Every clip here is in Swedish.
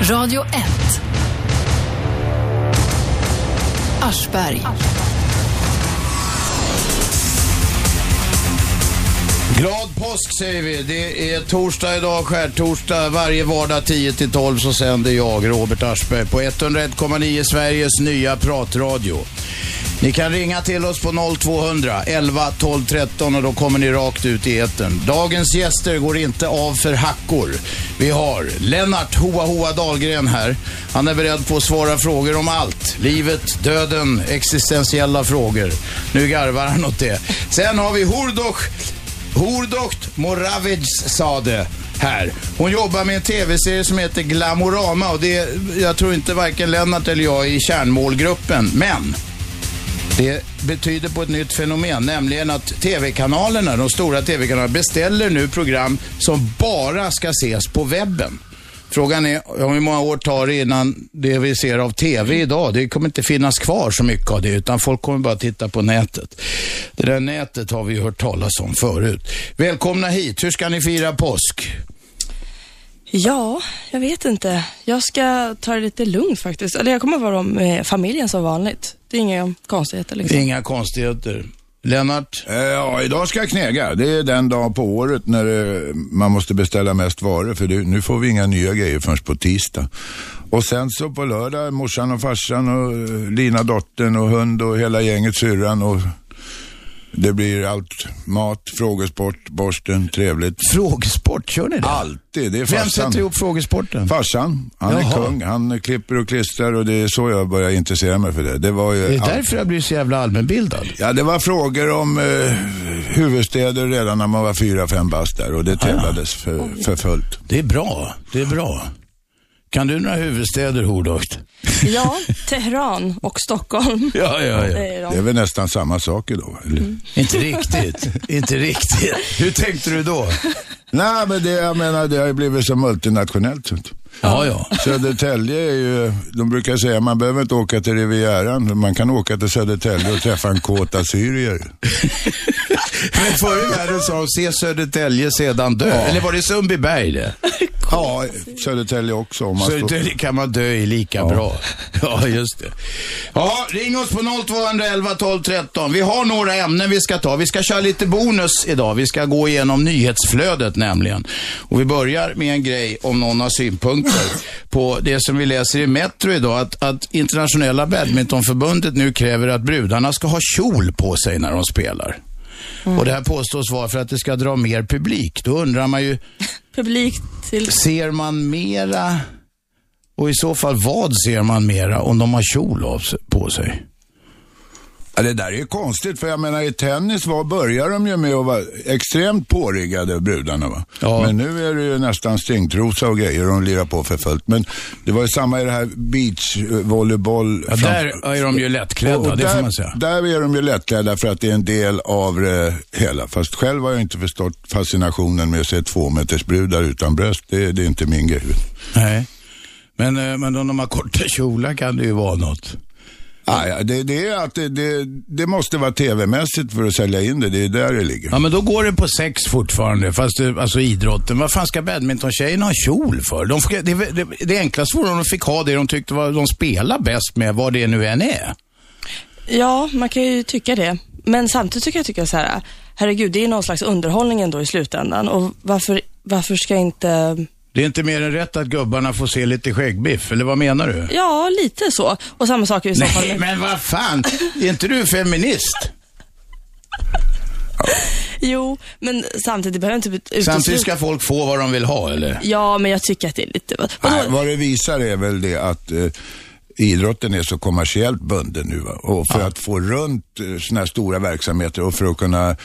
Radio 1. Aschberg. Glad påsk säger vi. Det är torsdag idag, skärtorsdag. Varje vardag 10-12 så sänder jag, Robert Aschberg, på 101,9 Sveriges nya pratradio. Ni kan ringa till oss på 0200 11 12 13 och då kommer ni rakt ut i etern. Dagens gäster går inte av för hackor. Vi har Lennart Hoa Hoa Dahlgren här. Han är beredd på att svara frågor om allt. Livet, döden, existentiella frågor. Nu garvar han åt det. Sen har vi Hurdoch Hordocht Moravec Sade här. Hon jobbar med en tv-serie som heter Glamorama och det, jag tror inte varken Lennart eller jag är i kärnmålgruppen. Men det betyder på ett nytt fenomen, nämligen att tv-kanalerna, de stora tv-kanalerna, beställer nu program som bara ska ses på webben. Frågan är om hur många år tar det innan det vi ser av TV idag, det kommer inte finnas kvar så mycket av det, utan folk kommer bara titta på nätet. Det där nätet har vi ju hört talas om förut. Välkomna hit, hur ska ni fira påsk? Ja, jag vet inte. Jag ska ta det lite lugnt faktiskt. Eller jag kommer vara med familjen som vanligt. Det är inga konstigheter liksom. Inga konstigheter. Lennart? Eh, Ja, idag ska jag knäga. Det är den dag på året när eh, man måste beställa mest varor för det, nu får vi inga nya grejer förrän på tisdag. Och sen så på lördag, morsan och farsan och eh, Lina dottern och hund och hela gänget syrran och det blir allt mat, frågesport, borsten, trevligt. Frågesport, kör ni det? Alltid, det är Vem farsan. sätter ihop frågesporten? Farsan, han är Jaha. kung. Han klipper och klistrar och det är så jag började intressera mig för det. Det var ju Det är allt. därför jag blir så jävla allmänbildad. Ja, det var frågor om eh, huvudstäder redan när man var fyra, fem bast där och det tävlades för, för fullt. Det är bra, det är bra. Kan du några huvudstäder, Hordocht? Ja, Teheran och Stockholm. Ja, ja, Det ja. är Det är väl nästan samma sak idag, eller? Inte riktigt, inte riktigt. Hur tänkte du då? Nej, men det, jag menar, det har ju blivit så multinationellt. Ja, ja. Södertälje är ju, de brukar säga man behöver inte åka till Rivieran, man kan åka till Södertälje och träffa en kåt assyrier. Men förr i världen sa de se Södertälje sedan dö. Eller var det Sundbyberg det? Ja, Södertälje också. Om man. Södertälje kan man dö i lika bra. Ja, just det. Ja, ring oss på 0211 12 13. Vi har några ämnen vi ska ta. Vi ska köra lite bonus idag. Vi ska gå igenom nyhetsflödet nämligen. Och vi börjar med en grej om någon har synpunkter på det som vi läser i Metro idag. Att, att internationella badmintonförbundet nu kräver att brudarna ska ha kjol på sig när de spelar. Och det här påstås vara för att det ska dra mer publik. Då undrar man ju, Publik till... Ser man mera, och i så fall vad ser man mera om de har kjol på sig? Ja, det där är ju konstigt, för jag menar i tennis var, börjar de ju med att vara extremt påriggade, brudarna va. Ja. Men nu är det ju nästan stringtrosa och grejer de lirar på för fullt. Men det var ju samma i det här beachvolleyboll. Ja, där är de ju lättklädda, Och det där, får man säga. Där är de ju lättklädda för att det är en del av det hela. Fast själv har jag inte förstått fascinationen med att se två meters brudar utan bröst. Det, det är inte min grej. Nej. Men, eh, men om de har korta kjolar kan det ju vara något. Ah, ja, det, det, är att det, det, det måste vara tv-mässigt för att sälja in det. Det är där det ligger. Ja, men då går det på sex fortfarande, fast det, alltså idrotten. Vad fan ska badmintontjejerna ha kjol för? De får, det, det, det enklaste vore om de fick ha det de tyckte var, de spelar bäst med, vad det nu än är. Ja, man kan ju tycka det. Men samtidigt tycker jag, tycker jag så här, herregud, det är någon slags underhållning ändå i slutändan. Och varför, varför ska inte... Det är inte mer än rätt att gubbarna får se lite skäggbiff, eller vad menar du? Ja, lite så. Och samma sak är i så fall Nej, men vad fan, är inte du feminist? Jo, men samtidigt behöver inte Samtidigt utesluta... ska folk få vad de vill ha, eller? Ja, men jag tycker att det är lite... Nej, vad det visar är väl det att eh, idrotten är så kommersiellt bunden nu. Va? Och för att få runt eh, såna här stora verksamheter och för att kunna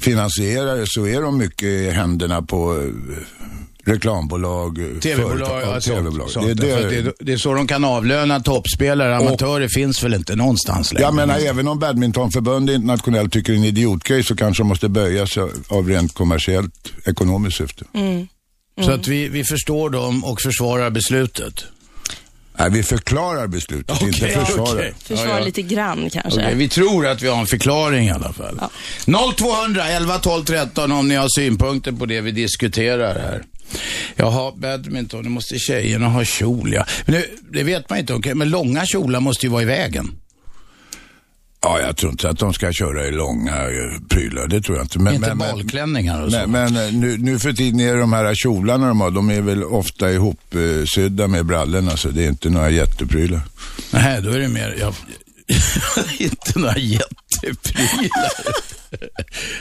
finansiera det så är de mycket i händerna på eh, reklambolag, eh, TV-bolag, företag, ja, ja, sånt, TV-bolag. sånt. Det är det, att det, är så de kan avlöna toppspelare. Amatörer finns väl inte någonstans längre? jag menar, även om badmintonförbundet internationellt tycker det är en idiotgrej så kanske de måste böja sig av rent kommersiellt ekonomiskt syfte. Så att vi, vi förstår dem och försvarar beslutet. Nej, vi förklarar beslutet, inte Okej, försvarar. okej. Försvara Ja, ja. lite grann kanske. Okej, vi tror att vi har en förklaring i alla fall. 0200 11 12 13 om ni har synpunkter på det vi diskuterar här. Jaha, badminton, nu måste tjejerna ha kjol ja. Men nu, det vet man inte, okay. men långa kjolar måste ju vara i vägen. Ja, jag tror inte att de ska köra i långa eh, prylar. Det tror jag inte. Men, inte men, balklänningar och så. Men, men, eh, nu, nu för tiden är de här kjolarna de har, de är väl ofta ihopsydda med brallorna, så det är inte några jätteprylar. Nej, då är det mer, jag, inte några jätteprylar.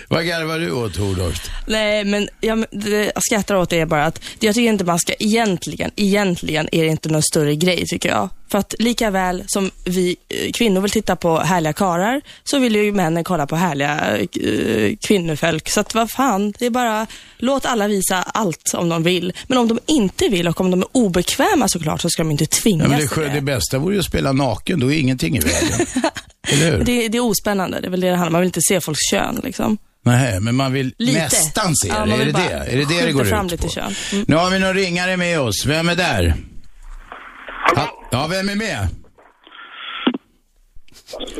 Vad garvar du åt, Hordorst? Nej, men jag, jag skrattar åt det är bara att jag tycker inte man ska egentligen, egentligen är det inte någon större grej tycker jag. För att lika väl som vi eh, kvinnor vill titta på härliga karar så vill ju männen kolla på härliga uh, kvinnofolk. Så att vad fan, det är bara, låt alla visa allt om de vill. Men om de inte vill och om de är obekväma såklart så ska de inte tvingas ja, men det, till det. Det bästa vore ju att spela naken, då är ingenting i vägen. Eller hur? Det, det är ospännande, det är väl det det handlar om. Man vill inte se folks kön liksom. Nej, men man vill lite. nästan se ja, det. Är det det? Är det det det går fram ut lite på? Kön. Mm. Nu har vi någon ringare med oss. Vem är där? Hallå? Ja, vem är med?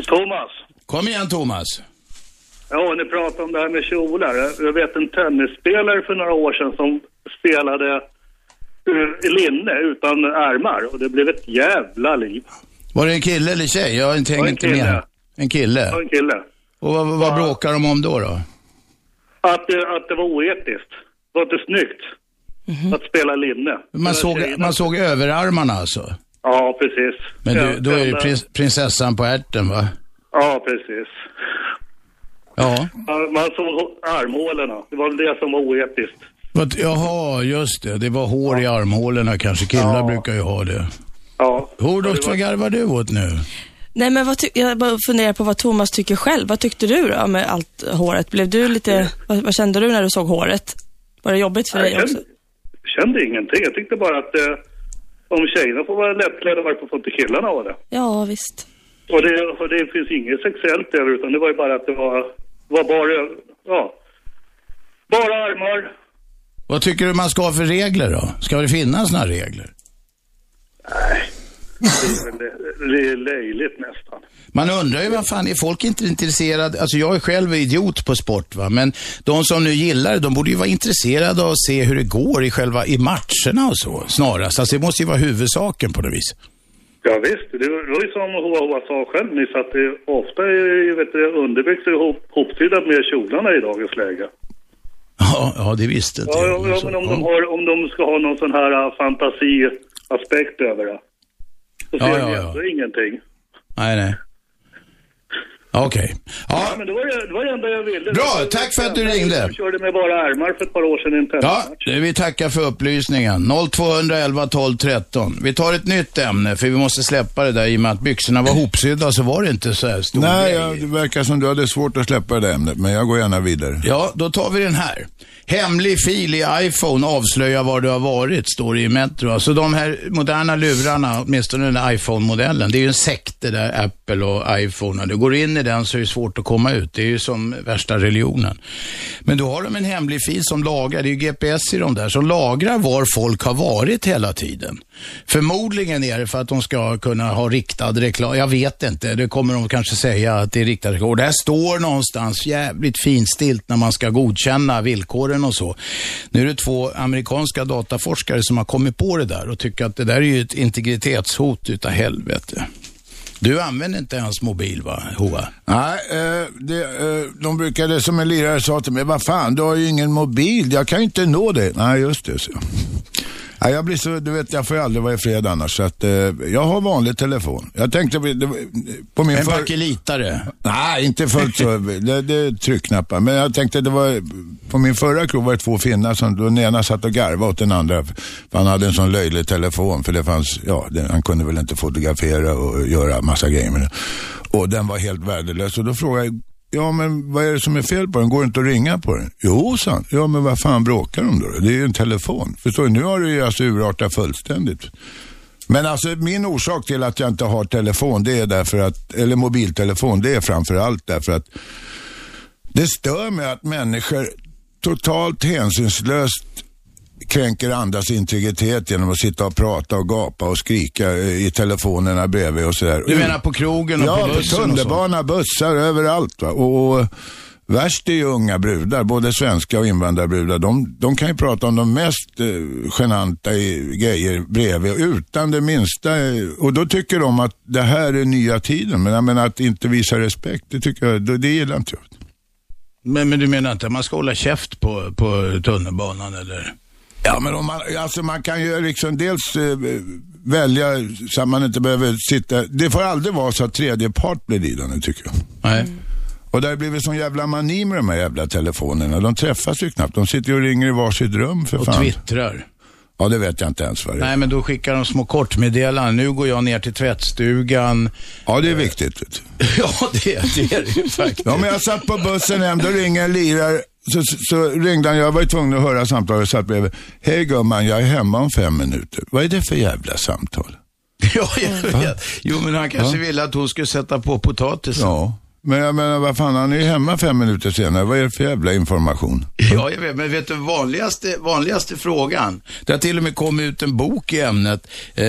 Thomas. Kom igen Thomas. Ja, ni pratar om det här med kjolar. Jag vet en tennisspelare för några år sedan som spelade i linne utan ärmar och det blev ett jävla liv. Var det en kille eller tjej? Jag en inte kille. med. En kille? Ja, en kille. Och vad, vad Ja. bråkar de om då? då? Att, det- att det var oetiskt. Det var inte snyggt att spela linne. Man såg, tjejerna. man såg överarmarna alltså? Ja, precis. Men du, då är det prins, prinsessan på ärten va? Ja, precis. Ja. Man såg armhålorna. Det var väl det som var oetiskt. Jaha, just det. Det var hår i armhålorna kanske. Killar Ja. brukar ju ha det. Ja. Var- vad garvar du åt nu? Nej, men vad jag bara funderar på vad Thomas tycker själv. Vad tyckte du då med allt håret? Blev du lite, vad, vad kände du när du såg håret? Var det jobbigt för dig jag också? kände, kände ingenting. Jag tyckte bara att eh, om tjejerna får vara lättklädda, varför får inte killarna vara det? Ja, visst. Och det, och det finns inget sexuellt över utan det var ju bara att det var, var bara, ja, bara armar. Vad tycker du man ska ha för regler då? Ska det finnas några regler? Det är, väl, det är löjligt nästan. Man undrar ju vad fan, är folk inte intresserade? Alltså jag är själv idiot på sport va, men de som nu gillar det, de borde ju vara intresserade av att se hur det går i själva, i matcherna och så, snarast. Alltså det måste ju vara huvudsaken på något vis. Ja visst, det var ju som Hoa sa själv nyss att det ofta är vet du, underbyxor ihop, hopsydda med kjolarna i dagens läge. Ja, ja det visste inte Ja, jag. ja, men om, de har, om de ska ha någon sån här uh, fantasiaspekt över det. Så Ja, ser ja, de ja. ändå ingenting. Nej, nej. Okej. Ja, Ja, men det var, det- det var det enda jag ville. Bra, var- tack för att du ringde. Jag körde med bara armar för ett par år sedan i en Ja, vi tackar för upplysningen. 0211 12 13. Vi tar ett nytt ämne, för vi måste släppa det där i och med att byxorna var hopsydda så var det inte så här stor Nej, grej. ja, det verkar som du hade svårt att släppa det där ämnet, men jag går gärna vidare. Ja, då tar vi den här. Hemlig fil i iPhone avslöjar var du har varit, står det i Metro. Alltså de här moderna lurarna, åtminstone den här iPhone-modellen, det är ju en sekt det där Apple och iPhone. Du går in i den så är det svårt att komma ut. Det är ju som värsta religionen. Men då har de en hemlig fil som lagrar, det är ju GPS i de där, som lagrar var folk har varit hela tiden. Förmodligen är det för att de ska kunna ha riktad reklam. Jag vet inte, det kommer de kanske säga att det är riktad reklam. Och här står någonstans jävligt finstilt när man ska godkänna villkoren och så. Nu är det två amerikanska dataforskare som har kommit på det där och tycker att det där är ju ett integritetshot utav helvete. Du använder inte ens mobil va, Hoa? Nej, eh, det, eh, de brukade, som en lirare sa till mig, vad fan, du har ju ingen mobil, jag kan ju inte nå dig. Nej, just det, så. Ja, jag blir så, du vet, jag får ju aldrig vara i fred annars, så att eh, jag har vanlig telefon. Jag tänkte, det, på min En för... bakelitare? Nej, inte fullt så. Det, det är tryckknappar. Men jag tänkte det var, på min förra krog var det två finnar som, den ena satt och garvade åt den andra. För han hade en sån löjlig telefon, för det fanns, ja, det, han kunde väl inte fotografera och göra massa grejer med den. Och den var helt värdelös. Och då frågade jag, ja men vad är det som är fel på den? Går det inte att ringa på den? Jo, sa han. Ja, men vad fan bråkar de då? Det är ju en telefon. Förstår du? Nu har det ju alltså urartat fullständigt. Men alltså min orsak till att jag inte har telefon, det är därför att, eller mobiltelefon, det är framför allt därför att det stör mig att människor totalt hänsynslöst kränker andras integritet genom att sitta och prata och gapa och skrika eh, i telefonerna bredvid och sådär. Du menar på krogen och ja, på bussen så? tunnelbana, bussar, överallt. Va? Och, och Värst är ju unga brudar, både svenska och invandrarbrudar. De, de kan ju prata om de mest eh, genanta i- grejer bredvid utan det minsta. eh, Och då tycker de att det här är nya tiden. Men jag menar att inte visa respekt, det tycker jag, det, det gillar inte jag. Men, men du menar inte att man ska hålla käft på, på tunnelbanan eller? Ja, men om man, alltså man kan ju liksom dels eh, välja så att man inte behöver sitta. Det får aldrig vara så att tredje part blir lidande tycker jag. Nej. Och det har blivit sån jävla mani med de här jävla telefonerna. De träffas ju knappt. De sitter ju och ringer i varsitt rum för Och fan. twittrar. Ja, det vet jag inte ens vad det är. Nej, men då skickar de små kortmeddelanden. Nu går jag ner till tvättstugan. Ja, det är viktigt. Ja, det, det är det ju faktiskt. Ja, men jag satt på bussen hem, då ringer en lirare. Så, så, ringde han, jag var tvungen att höra samtalet, satt bredvid. Hej gumman, jag är hemma om fem minuter. Vad är det för jävla samtal? Ja, jag vet. Jo, men han kanske ville att hon skulle sätta på potatisen. Ja, men jag menar vad fan, han är ju hemma fem minuter senare. Vad är det för jävla information? Ja, jag vet. Men vet du, vanligaste, vanligaste frågan. Det har till och med kommit ut en bok i ämnet eh,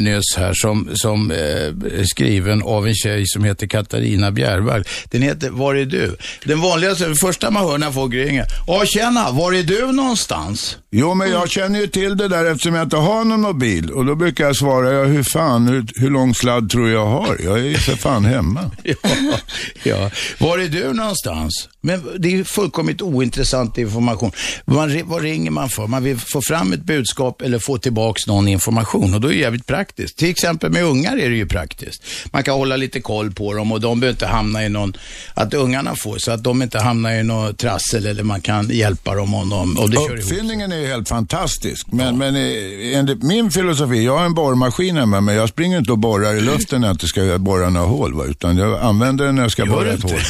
nyss här som, som eh, är skriven av en tjej som heter Katarina Bjärvall. Den heter Var är du? Den vanligaste, det första man hör när folk ringer. Ja, tjena, var är du någonstans? Jo, men jag känner ju till det där eftersom jag inte har någon mobil. Och då brukar jag svara, ja hur fan, hur, hur lång sladd tror jag har? Jag är ju för fan hemma. Ja, ja. Var är du någonstans? Men det är fullkomligt ointressant information. Man, vad ringer man för? Man vill få fram ett budskap eller få tillbaks någon information och då är det jävligt praktiskt. Till exempel med ungar är det ju praktiskt. Man kan hålla lite koll på dem och de behöver inte hamna i någon, att ungarna får, så att de inte hamnar i något trassel eller man kan hjälpa dem om de, och det kör ihop. Uppfinningen är ju helt fantastisk. Men, men eh, enligt min filosofi, jag har en borrmaskin hemma men jag springer inte och borrar i luften när jag inte ska borra några hål. Va? Utan jag använder den när jag ska borra du ett inte? hål.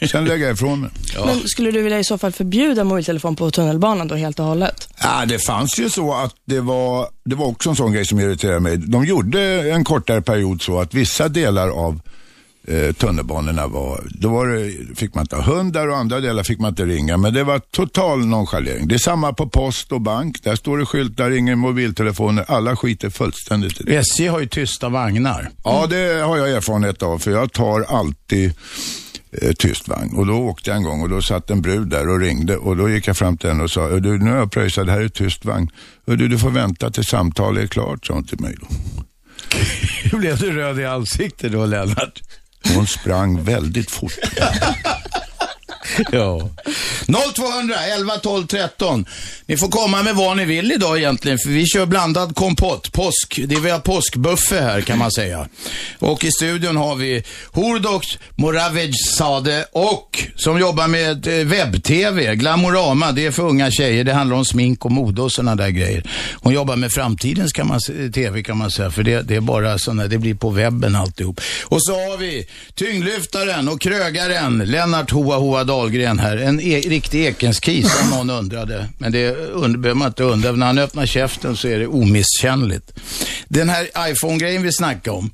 Ja. Sen lägger jag ifrån mig. Men skulle du vilja i så fall förbjuda mobiltelefon på tunnelbanan då helt och hållet? Ja, det fanns ju så att det var, det var också en sån grej som irriterade mig. De gjorde en kortare period så att vissa delar av eh, tunnelbanorna var, då var det, fick man inte ha hundar och andra delar fick man inte ringa. Men det var total nonchalering. Det är samma på post och bank. Där står det skyltar, ingen mobiltelefoner. Alla skiter fullständigt i det. SJ har ju tysta vagnar. Ja, det har jag erfarenhet av för jag tar alltid eh, tyst vagn. Och då åkte jag en gång och då satt en brud där och ringde och då gick jag fram till henne och sa, "Hör du, nu har jag pröjsat, det här är tyst vagn. Du, du får vänta till samtalet är klart, sa hon till mig då. Blev du röd i ansiktet då, Lennart? Hon sprang väldigt fort. Ja. 0200 11 12 13. Ni får komma med vad ni vill idag egentligen, för vi kör blandad kompott. Påsk. Det är vi har här kan man säga. Och i studion har vi Hordok Moravej Sade och som jobbar med eh, webb-tv, Glamorama. Det är för unga tjejer. Det handlar om smink och mode och sådana där grejer. Hon jobbar med framtidens kan man, tv kan man säga, för det, det är bara sådana, det blir på webben alltihop. Och så har vi tyngdlyftaren och krögaren Lennart Hoa Hoa Dahlgren här. En e riktig Ekenskis om någon undrade. Men det und- behöver man inte undra. När han öppnar käften så är det omisskännligt. Den här iPhone-grejen vi snackade om.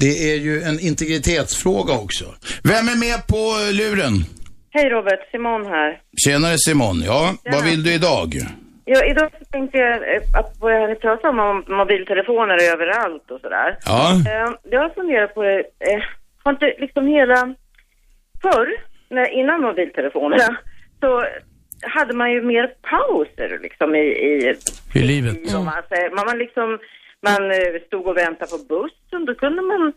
Det är ju en integritetsfråga också. Vem är med på luren? Hej Robert, Simon här. Tjenare Simon. Ja, vad vill du idag? Ja, idag tänkte jag eh, att jag pratar om, om mobiltelefoner överallt och sådär. Ja. Eh, Jag har funderat på det, eh, har inte liksom hela, förr, när, innan mobiltelefonerna, så hade man ju mer pauser liksom i, i, I livet. i man. Man, man liksom, man eh, stod och väntade på bussen, då kunde man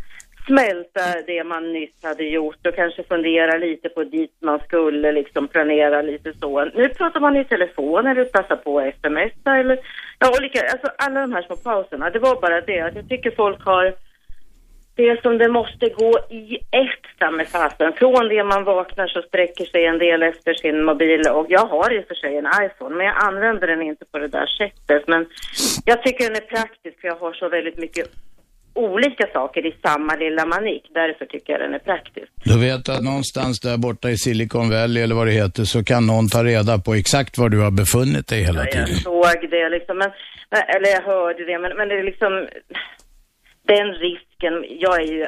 smälta det man nyss hade gjort och kanske fundera lite på dit man skulle liksom planera lite så. Nu pratar man i telefon eller passar på att smsa eller ja, olika, alltså alla de här små pauserna. Det var bara det att jag tycker folk har det som det måste gå i ett fasen. Från det man vaknar så sträcker sig en del efter sin mobil och jag har i och för sig en iPhone men jag använder den inte på det där sättet. Men jag tycker den är praktisk för jag har så väldigt mycket olika saker i samma lilla manik. Därför tycker jag den är praktisk. Du vet att någonstans där borta i Silicon Valley eller vad det heter så kan någon ta reda på exakt var du har befunnit dig hela Jag tiden. såg det liksom, men, eller jag hörde det, men, men det är liksom den risken, jag är ju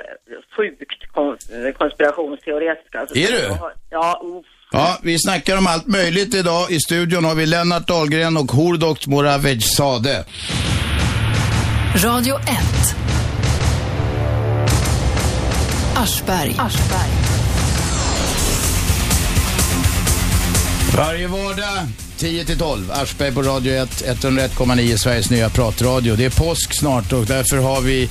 sjukt kon- konspirationsteoretisk. Alltså, Är du? Ja, uff. Ja, vi snackar om allt möjligt idag. I studion har vi Lennart Dahlgren och Hordok Moravej Sade. Radio 1. Aschberg. Varje vardag 10-12, Aschberg på Radio 1, 101,9 Sveriges nya pratradio. Det är påsk snart och därför har vi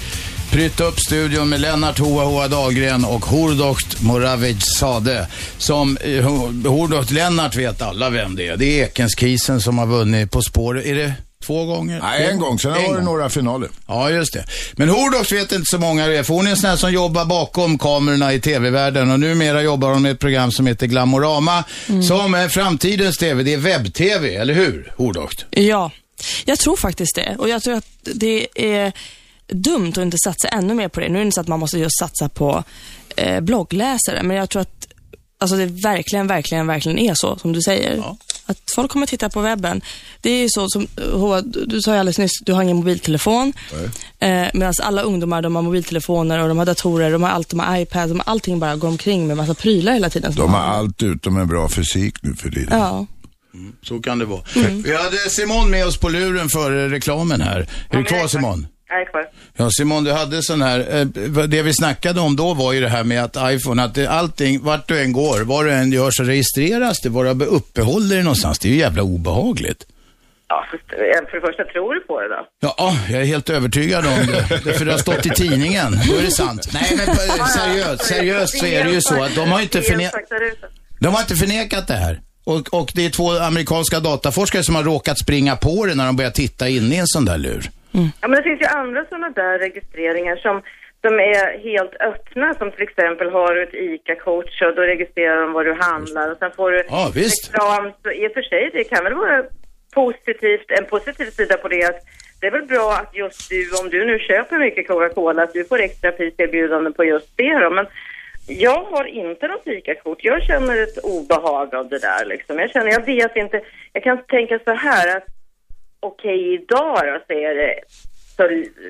prytt upp studion med Lennart Hoa Hoa Dahlgren och Hordocht Moravic Sade. Som eh, Hordocht Lennart vet alla vem det är. Det är Ekenskisen som har vunnit På spåret. Är det två gånger? Nej, en gång. Sen En var det några finaler. Ja, just det. Men Hordox vet inte så många det är, för hon är en sån här som jobbar bakom kamerorna i tv-världen och numera jobbar hon med ett program som heter Glamorama, som är framtidens tv. Det är webb-tv, eller hur, Hordox? Ja, jag tror faktiskt det. Och jag tror att det är dumt att inte satsa ännu mer på det. Nu är det inte så att man måste just satsa på eh, bloggläsare, men jag tror att alltså det verkligen, verkligen, verkligen är så som du säger. Ja. Att folk kommer titta på webben. Det är ju så som, Hoa, du sa ju alldeles nyss, du har ingen mobiltelefon. Eh, Medan alla ungdomar, de har mobiltelefoner och de har datorer, de har allt, de har iPad, de har allting bara går omkring med massa prylar hela tiden. De har allt utom en bra fysik nu för tiden. Ja. Så kan det vara. Vi hade Simon med oss på luren före reklamen här. Är du kvar Simon? Jag är kvar. Ja, Simon, du hade sån här, eh, det vi snackade om då var ju det här med att iPhone, att allting, vart du än går, vad du än gör så registreras det, var du uppehåller dig någonstans. Det är ju jävla obehagligt. Ja, för, eh, för det första, tror du på det då? Ja, jag är helt övertygad om det. det. För det har stått i tidningen. Då är det sant. Nej, men på- seriöst, seriöst så är det ju så att de har inte, förne de har inte förnekat det här. Och, och det är två amerikanska dataforskare som har råkat springa på det när de börjar titta in i en sån där lur. Ja, men det finns ju andra sådana där registreringar som, som är helt öppna, som till exempel har du ett ICA-kort så då registrerar de vad du handlar och sen får du Ja, visst. reklam. Så i och för sig, det kan väl vara positivt, en positiv sida på det att det är väl bra att just du, om du nu köper mycket Coca-Cola, att du får extra priserbjudande på just det då. Men jag har inte något ICA-kort. Jag känner ett obehag av det där liksom. Jag känner, jag vet inte, jag kan tänka så här att okej, idag då så är det så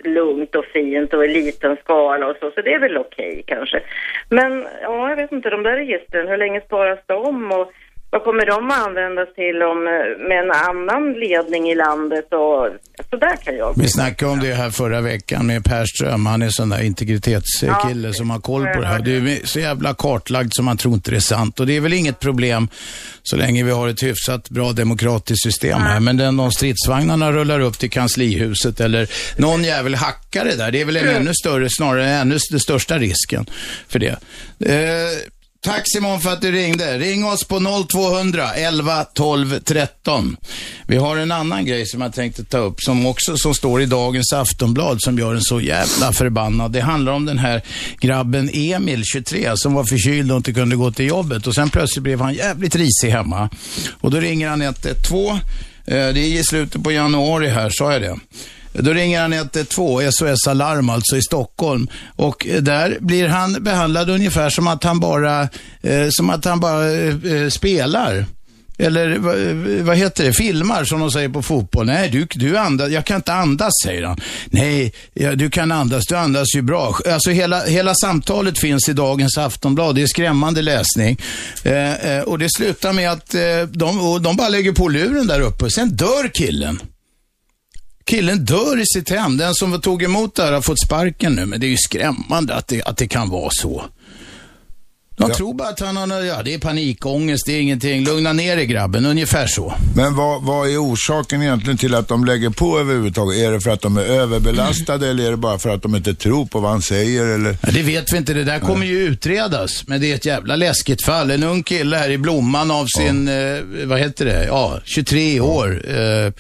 lugnt och fint och i liten skala och så, så det är väl okej kanske. Men ja, jag vet inte, de där registren, hur länge sparas de och vad kommer de att användas till om, eh, med en annan ledning i landet och så där kan jag. Vi snackade om det här förra veckan med Per Ström. Han är sån där integritetskille Ja, som har koll på det här. Det är så jävla kartlagt som man tror inte det är sant. Och det är väl inget problem så länge vi har ett hyfsat bra demokratiskt system här. Men den de stridsvagnarna rullar upp till kanslihuset eller någon jävel hackar det där. Det är väl en ännu större, snarare ännu den största risken för det. Eh, Tack Simon för att du ringde. Ring oss på 0200 11 12 13. Vi har en annan grej som jag tänkte ta upp som också som står i dagens Aftonblad som gör en så jävla förbannad. Det handlar om den här grabben Emil, 23, som var förkyld och inte kunde gå till jobbet och sen plötsligt blev han jävligt risig hemma. Och då ringer han 112. Eh, det är i slutet på januari här, sa jag det? Då ringer han 112, eh, SOS Alarm alltså i Stockholm. Och eh, där blir han behandlad ungefär som att han bara, eh, som att han bara eh, eh spelar. Eller vad, heter det? Filmar som de säger på fotboll. Nej, du, du andas, jag kan inte andas säger han. Nej, ja, du kan andas, du andas ju bra. Alltså hela, hela samtalet finns i dagens Aftonblad. Det är skrämmande läsning. Eh, eh, och det slutar med att eh, de, de bara lägger på luren där uppe. Sen dör killen. Killen dör i sitt hem. Den som tog emot det här har fått sparken nu, men det är ju skrämmande att det, att det kan vara så. De Ja. tror bara att han har, ja det är panikångest, det är ingenting. Lugna ner dig grabben, ungefär så. Men vad, vad är orsaken egentligen till att de lägger på överhuvudtaget? Är det för att de är överbelastade eller är det bara för att de inte tror på vad han säger eller? Ja, det vet vi inte, det där kommer ju utredas. Men det är ett jävla läskigt fall. En ung kille här i blomman av sin, eh, vad heter det, ja, 23 år. Eh,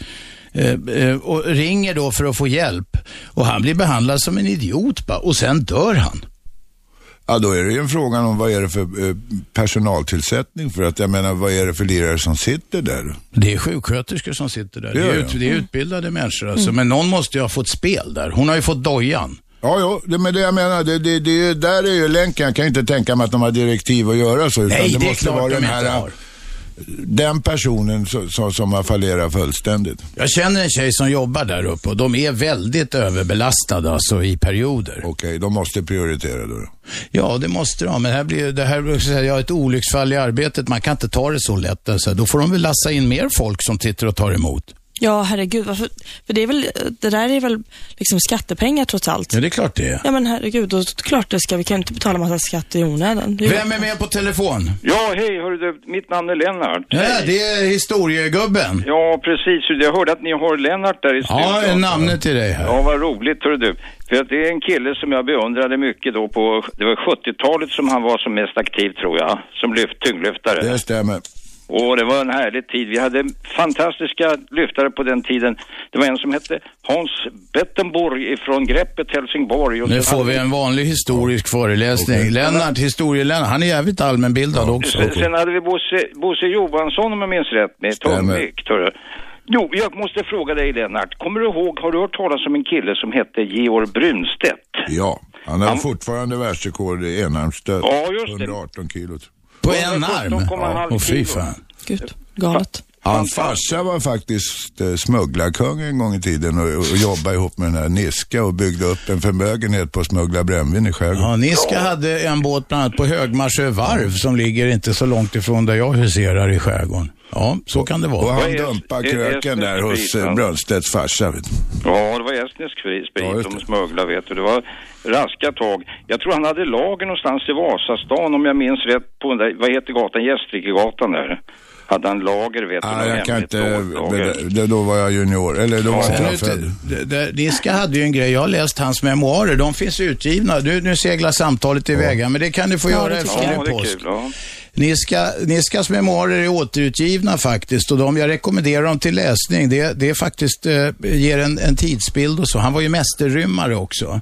och ringer då för att få hjälp. Och han blir behandlad som en idiot bara. Och sen dör han. Ja, då är det ju en fråga om vad är det för eh, personaltillsättning för att jag menar vad är det för lirare som sitter där? Det är sjuksköterskor som sitter där. Det Det är, ut, det är utbildade människor alltså. Men någon måste ju ha fått spel där. Hon har ju fått dojan. Ja, ja, det, men det jag menar, det, det, det, är där är ju länken. Jag kan inte tänka mig att de har direktiv att göra så. Utan Nej, det, det är måste klart vara de den inte här, har. Den personen som, som, har fallerat fullständigt. Jag känner en tjej som jobbar där uppe och de är väldigt överbelastade alltså i perioder. Okej, de måste prioritera då. Ja, det måste de. Men här blir det här, ja, ett olycksfall i arbetet. Man kan inte ta det så lätt. Alltså. Då får de väl lassa in mer folk som sitter och tar emot. Ja, herregud. Varför? För det, är väl, det där är väl liksom skattepengar trots allt. Ja, det är klart det är. Ja, men herregud. Då, klart det ska. Vi kan inte betala massa skatt i onödan. Är Vem är med på telefon? Ja, hej, hörru du, mitt namn är Lennart. Ja, det är historiegubben. Ja, precis. Jag hörde att ni har Lennart där i studion. Ja, en namnet till dig här. Ja, vad roligt, hörru du. För att det är en kille som jag beundrade mycket då på, det var 70-talet som han var som mest aktiv tror jag, som lyft, tyngdlyftare. Det stämmer. Och det var en härlig tid. Vi hade fantastiska lyftare på den tiden. Det var en som hette Hans Bettenborg ifrån Greppet, Helsingborg. Och Nu får vi en vanlig historisk föreläsning. Lennart, historielennart, han är jävligt allmänbildad också. Sen, sen hade vi Bosse, Bosse Johansson om jag minns rätt med tungvikt. hörru. Jo, jag måste fråga dig Lennart. Kommer du ihåg, har du hört talas om en kille som hette Georg Brunstedt? Ja, han har Han- fortfarande världsrekord i enarmsstöt. Ja, just det. 118 kilo. På en arm? 17,5 Åh fy kilo. fan. Gud, galet. Hans farsa var faktiskt eh, smugglarkung en gång i tiden och, och jobbade ihop med den här Niska och byggde upp en förmögenhet på att smuggla brännvin i skärgården. Ja, Niska hade en båt bland annat på Högmarsö varv som ligger inte så långt ifrån där jag huserar i skärgården. Ja, så kan det Och vara. han Vad är- dumpade kröken är- där hos eh, Brunstedts farsa. Du. Ja, det var estnisk sprit Ja, de smugglade vet du. Det var raska tag. Jag tror han hade lager någonstans i Vasastan om jag minns rätt på den där, vad heter gatan? Gästrikegatan där. Hade han lager vet du. Ah, något jag kan inte, det, då var jag junior, eller då var Sen inte jag född. Niska hade ju en grej, jag har läst hans memoarer, de finns utgivna. Nu, nu seglar samtalet iväg, men det kan du få Ja, göra efter Ja, påsk. kul. Ja. Niska, Niskas memoarer är återutgivna faktiskt och de, jag rekommenderar dem till läsning. Det, det är faktiskt, eh, ger en, en tidsbild och så. Han var ju mästerrymmare också.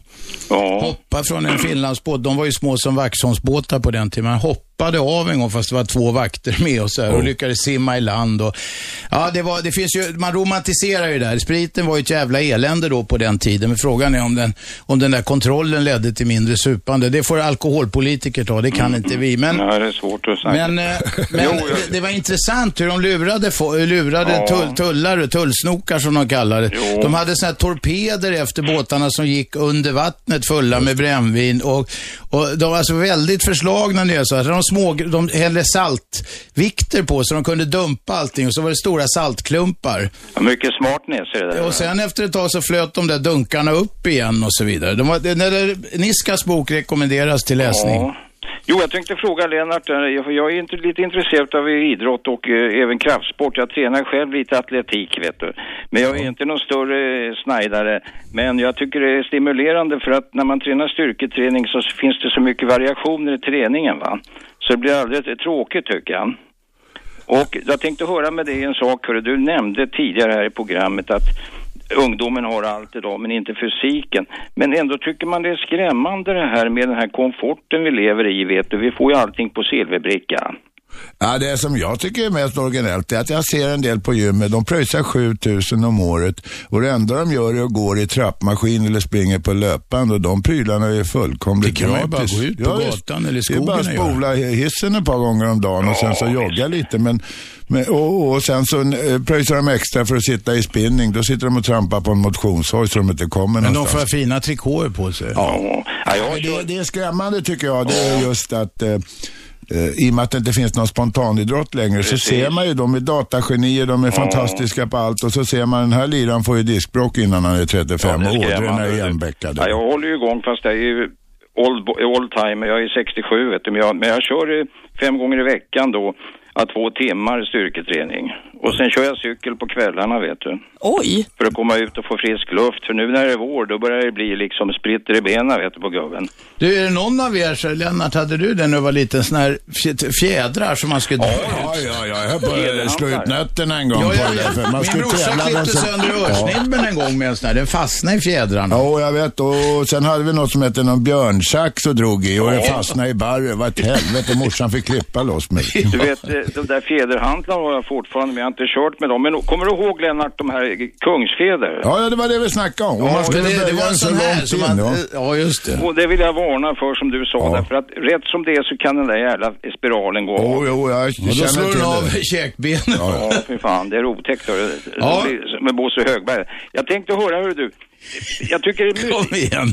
ja. Hoppa från en finlandsbåt, de var ju små som Vaxholmsbåtar på den tiden. Hoppade av en gång fast det var två vakter med och så här, och lyckades simma i land. Och, ja, det, var, det finns ju, man romantiserar ju det där. Spriten var ju ett jävla elände då på den tiden. Men frågan är om den, om den där kontrollen ledde till mindre supande. Det får alkoholpolitiker ta, det kan inte vi. Men, Nej, det är svårt att säga. men, eh, men det, det var intressant hur de lurade, lurade Ja. tull, tullare, tullsnokar som de kallar det. Jo. De hade såna här torpeder efter båtarna som gick under vattnet fulla med brännvin. Och, och de var alltså väldigt förslagna nya så De, små, de hällde saltvikter på så de kunde dumpa allting och så var det stora saltklumpar. Ja, mycket smart näsa det där. Och sen efter ett tag så flöt de där dunkarna upp igen och så vidare. De var, det, när det, Niskas bok rekommenderas till läsning. Ja. Jo, jag tänkte fråga Lennart, jag- är inte lite intresserad av idrott och eh, även kraftsport. Jag tränar själv lite atletik, vet du. Men jag är inte någon större eh, snajdare. Men jag tycker det är stimulerande för att när man tränar styrketräning så finns det så mycket variationer i träningen, va. Så det blir aldrig tråkigt, tycker jag. Och jag tänkte höra med dig en sak, hörru. Du nämnde tidigare här i programmet att ungdomen har allt idag, men inte fysiken. Men ändå tycker man det är skrämmande det här med den här komforten vi lever i, vet du. Vi får ju allting på silverbricka. Ja, det som jag tycker är mest originellt är att jag ser en del på gymmet. De pröjsar 7000 om året och det enda de gör är att gå i trappmaskin eller springer på löpband och de prylarna är fullkomligt Det kan man ju gratis. bara gå ut på gatan eller i Det är bara att skogen spola hissen ett par gånger om dagen och sen så Ja, jogga lite. Men, men, och, och sen så eh, pröjsar de extra för att sitta i spinning. Då sitter de och trampar på en motionshoj så de inte kommer Men de någonstans. får fina trikåer på sig. Ja, ja jag det, det är skrämmande tycker jag. Det är just att eh, i och med att det inte finns någon spontanidrott längre så Precis. ser man ju, de är datagenier, de är fantastiska på allt och så ser man den här liran får ju diskbråck innan han är 35 Ja, och ådrorna är igenbäckade. Ja, jag håller ju igång fast jag är ju old, old timer. Jag är 67 vet du. Men jag, men jag kör eh, fem gånger i veckan då. Att två timmar styrketräning. Och sen kör jag cykel på kvällarna vet du. Oj! För att komma ut och få frisk luft. För nu när det är vår då börjar det bli liksom spritter i benen vet du på gubben. Du, är det någon av er, så, Lennart, hade du den när du var liten, sån här fj- fjädrar som man skulle dra ut? Ja, ja, ja, jag höll på att slå ut nötterna en gång Ja, på ja, det. För ja. man Min brorsa klippte den sönder örsnibben en gång med en sån här. Den fastnade i fjädrarna. Ja, jag vet. Och sen hade vi något som hette någon björnsax och drog i och det fastnade i barren. Var ett helvete. Morsan fick klippa loss mig. Du vet, de där fjäderhantlarna har jag fortfarande, men jag har inte kört med dem. Men kommer du ihåg Lennart, de här kungsfjäder? Ja, ja, det var det vi snackade om. Om man skulle det, det var en sån här långt som in, man... ja. Ja, just det. Och det vill jag varna för som du sa, Ja. därför att rätt som det är så kan den där jävla spiralen gå av. Jo, jo, jag Och då känner slår till den av det. käkbenet. Ja, fy fan, det är otäckt. hörru. Ja. Med Bosse Högberg. Jag tänkte höra hur du, jag tycker det är Kom my- igen.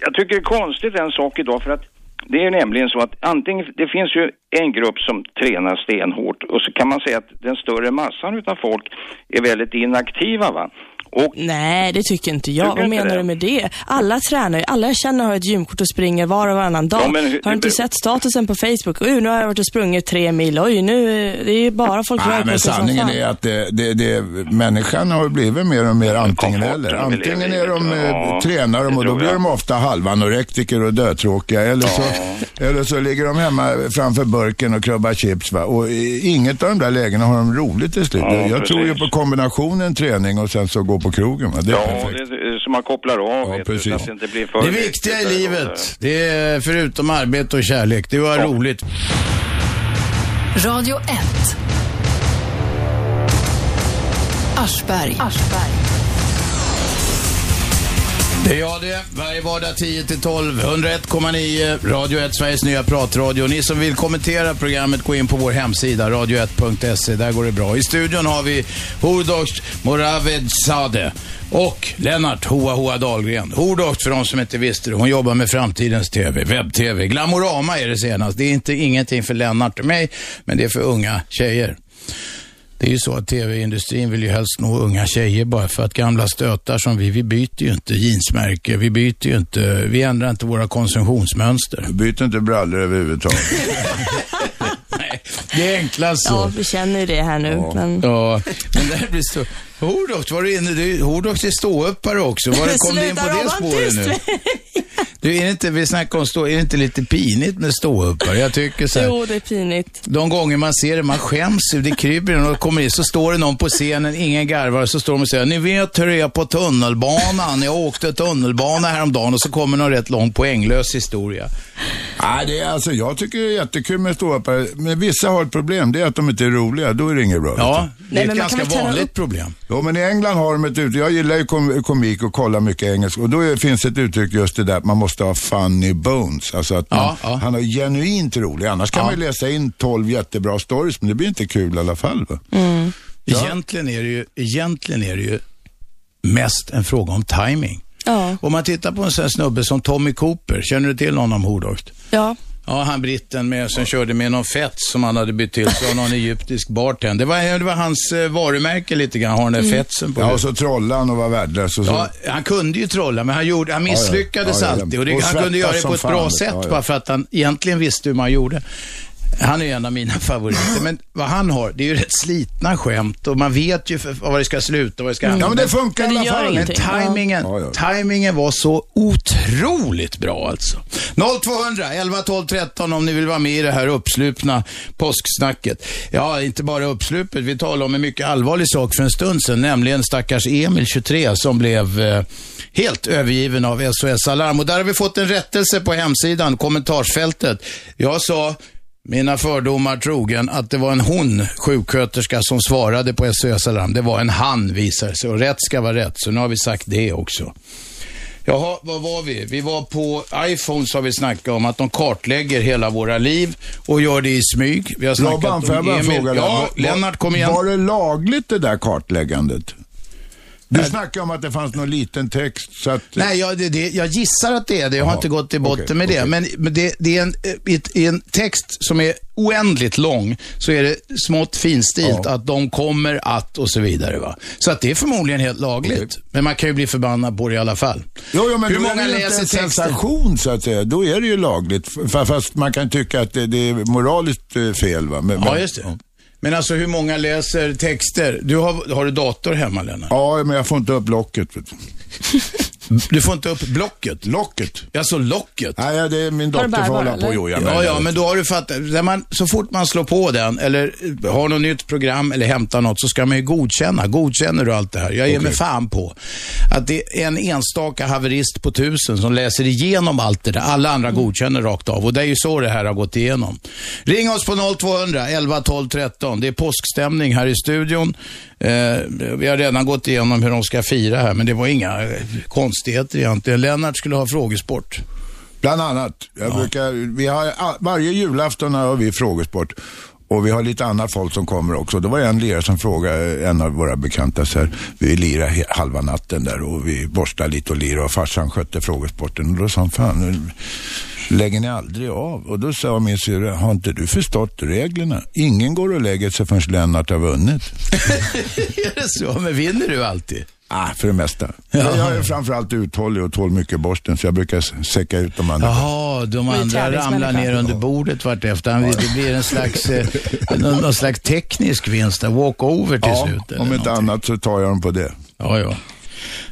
jag tycker det är konstigt en sak idag för att det är nämligen så att antingen, det finns ju en grupp som tränar stenhårt och så kan man säga att den större massan utav folk är väldigt inaktiva va. Och Nej, det tycker inte jag. Tycker Vad inte menar det? du med det? Alla tränar ju. Alla jag känner har ett gymkort och springer var och varannan dag. Ja, men har du inte sett statusen på Facebook? Oj, nu har jag varit och sprungit tre mil. Oj, nu... Det är ju bara folk Nej, men sanningen är att det, det, det, människan har blivit mer och mer antingen eller. Antingen är de, eh, Ja, tränar de och då blir de ofta halvanorektiker och dötråkiga. Eller så, eller så ligger de hemma framför burken och klubbar chips. Va? Och i inget av de där lägena har de roligt till slut. Ja, Jag tror ju precis. på kombinationen träning och sen så gå på krogen. Va? Det är ja, perfekt. det är så man kopplar av Ja, vet du, precis. så att det inte blir för Det viktiga i livet, det är förutom arbete och kärlek, det är att ha roligt. Radio 1. Aschberg. Det är jag det. Varje vardag 10 till 12. 101,9 Radio 1, Sveriges nya pratradio. Ni som vill kommentera programmet, gå in på vår hemsida, radio1.se. Där går det bra. I studion har vi Hordost Moravedzade och Lennart Hoa Hoa Dahlgren. Hordost, för de som inte visste det, hon jobbar med framtidens TV, webb-TV. Glamorama är det senast. Det är inte ingenting för Lennart och mig, men det är för unga tjejer. Det är ju så att tv-industrin vill ju helst nå unga tjejer bara för att gamla stötar som vi, vi byter ju inte jeansmärke, vi byter ju inte, vi ändrar inte våra konsumtionsmönster. Byt inte brallor överhuvudtaget. Nej, det är enklast så. Ja, vi känner ju det här nu. Men... Ja, men det här blir så... Hordox, var du inne? Du, Hordox är ståuppare också. Var kom du in på det spåret nu? Du, är det inte, vi snackar om stå, är det inte lite pinigt med ståuppare? Jag tycker så här, Jo, det är pinigt. De gånger man ser det, man skäms ju. Det kryper och kommer in, så står det någon på scenen, ingen garvar, så står de och säger, ni vet hur det är på tunnelbanan. Jag åkte tunnelbana häromdagen och så kommer någon rätt lång poänglös historia. Nej, det är, alltså, jag tycker det är jättekul med ståuppare, men vissa har ett problem. Det är att de inte är roliga. Då är det inget bra. Ja, du. det är ett ganska vanligt upp- problem. Jo, men i England har de ett uttryck. Jag gillar ju kom, komik och kollar mycket engelska. Och då är, finns ett uttryck just det där att man måste ha funny bones. Alltså att man, Ja, ja. han är genuint rolig. Annars kan Ja. man ju läsa in 12 jättebra stories, men det blir inte kul i alla fall. Va? Egentligen, är det ju, egentligen är det ju mest en fråga om timing. Ja. Om man tittar på en sån snubbe som Tommy Cooper, känner du till honom Hordoxt? Ja. Ja, han britten med, som körde med någon fett som han hade bytt till sig av någon egyptisk bartender. Det var, det var hans eh, varumärke lite grann, har den där fetsen på Ja, och så trollade han och var värdelös. Och så, Ja, han kunde ju trolla, men han, gjorde, han misslyckades Ja, ja. Ja, ja. alltid. Och det, Och han kunde göra det på ett bra fan. sätt, Ja, ja. bara för att han egentligen visste hur man gjorde. Han är en av mina favoriter, men vad han har, det är ju rätt slitna skämt och man vet ju för, vad det ska sluta och vad det ska ja, men det funkar i alla fall. men ingenting. timingen, Ja, ja. timingen var så otroligt bra alltså. 0200 11 12 13 om ni vill vara med i det här uppslupna påsksnacket. Ja, inte bara uppslupet. Vi talade om en mycket allvarlig sak för en stund sedan, nämligen stackars Emil, 23, som blev eh, helt övergiven av SOS Alarm. Och där har vi fått en rättelse på hemsidan, kommentarsfältet. Jag sa mina fördomar trogen att det var en hon, sjuksköterska, som svarade på SOS Alarm. Det var en han visar sig och rätt ska vara rätt, så nu har vi sagt det också. Jaha, vad var vi? Vi var på iPhones har vi snackat om att de kartlägger hela våra liv och gör det i smyg. Vi har snackat Robban, får jag bara fråga dig? Ja, Var- Lennart kom igen. Var det lagligt det där kartläggandet? Du snackade om att det fanns någon liten text så att... Nej, jag, det, det, jag gissar att det är det. Jag har Jaha, inte gått till botten okej, med det. okej. Men, men det, det är en, i en text som är oändligt lång, så är det smått finstilt Ja. att de kommer att och så vidare. Va? Så att det är förmodligen helt lagligt. Okej. Men man kan ju bli förbannad på det i alla fall. Jo, jo men Hur många är det ju inte läser en texten? sensation så att säga. Då är det ju lagligt. Fast man kan tycka att det, det är moraliskt eh, fel va. Men, Ja, just det. Men alltså hur många läser texter? Du har, har du dator hemma, Lennart? Ja, men jag får inte upp locket. Du. Får inte upp blocket? Locket? Alltså locket? Nej, ja, det är min dotter får hålla på och Ja, ja, men då har du fattat. När man, så fort man slår på den eller eh, har något nytt program eller hämtar något så ska man ju godkänna. Godkänner du allt det här? Jag ger mig Okej. fan på att det är en enstaka haverist på tusen som läser igenom allt det där. Alla andra godkänner rakt av och det är ju så det här har gått igenom. Ring oss på 0200 11 12 13. Det är påskstämning här i studion. Eh, vi har redan gått igenom hur de ska fira här, men det var inga konstigheter egentligen. Lennart skulle ha frågesport. Bland annat. Jag brukar, vi har, varje julafton har vi frågesport. Och vi har lite annat folk som kommer också. Det var en lirare som frågade en av våra bekanta så här, vi lirade halva natten där och vi borstade lite och lirade och farsan skötte frågesporten. Och då sa han, fan, nu- lägger ni aldrig av? Och då sa min syrra, har inte du förstått reglerna? Ingen går och lägger sig förrän Lennart har vunnit. är det så? Men vinner du alltid? Ah, för det mesta. Ja. Jag är framförallt uthållig och tål mycket borsten, så jag brukar säcka ut de andra. Jaha, de andra ramlar ner under bordet vartefter. Han- Det blir en slags, eh, någon, någon slags teknisk vinst, där, walk-over till Ja, slut. om inte annat så tar jag dem på det. Ja, ja.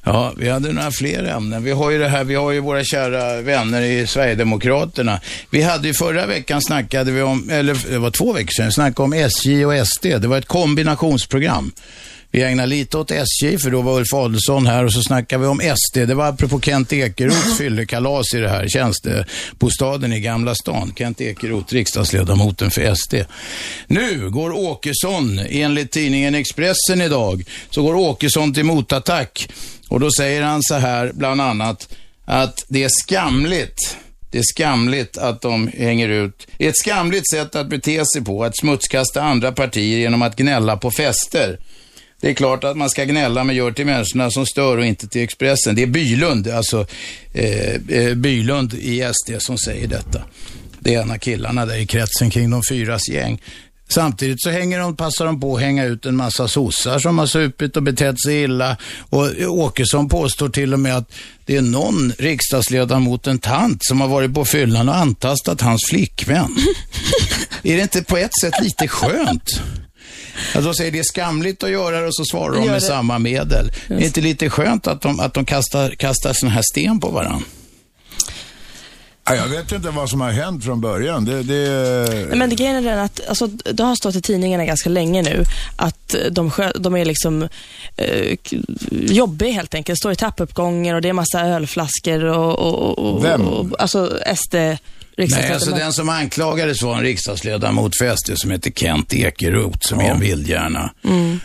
Ja, vi hade några fler ämnen. Vi har ju det här, vi har ju våra kära vänner i Sverigedemokraterna. Vi hade ju förra veckan snackade vi om, eller det var två veckor sedan, snackade om SJ och SD. Det var ett kombinationsprogram. Vi ägnade lite åt SJ, för då var Ulf Adelsohn här och så snackade vi om SD. Det var apropå Kent Ekeroths fyllekalas i det här tjänstebostaden i Gamla stan. Kent Ekeroth, riksdagsledamoten för SD. Nu går Åkesson, enligt tidningen Expressen idag, så går Åkesson till motattack. Och då säger han så här, bland annat, att det är skamligt det är skamligt att de hänger ut. Det är ett skamligt sätt att bete sig på, att smutskasta andra partier genom att gnälla på fester. Det är klart att man ska gnälla, men gör till människorna som stör och inte till Expressen. Det är Bylund, alltså eh, eh, Bylund i SD som säger detta. Det är en av killarna där i kretsen kring de fyras gäng. Samtidigt så hänger de, passar de på att hänga ut en massa sossar som har supit och betett sig illa. Och Åkesson påstår till och med att det är någon riksdagsledamot, en tant, som har varit på fyllan och antastat hans flickvän. är det inte på ett sätt lite skönt? Att de säger det är skamligt att göra det och så svarar de med det. samma medel. Det är inte lite skönt att de, att de kastar, kastar sån här sten på varandra? Ja, jag vet inte vad som har hänt från början. Det, det... Nej, Men det grejen är den att alltså, det har stått i tidningarna ganska länge nu att de, skö- de är liksom eh, jobbiga helt enkelt. Står i trappuppgångar och det är massa ölflaskor och, och, och, Vem? och alltså SD Nej, alltså den som anklagades var en riksdagsledamot för SD som heter Kent Ekeroth, som är en vildhjärna.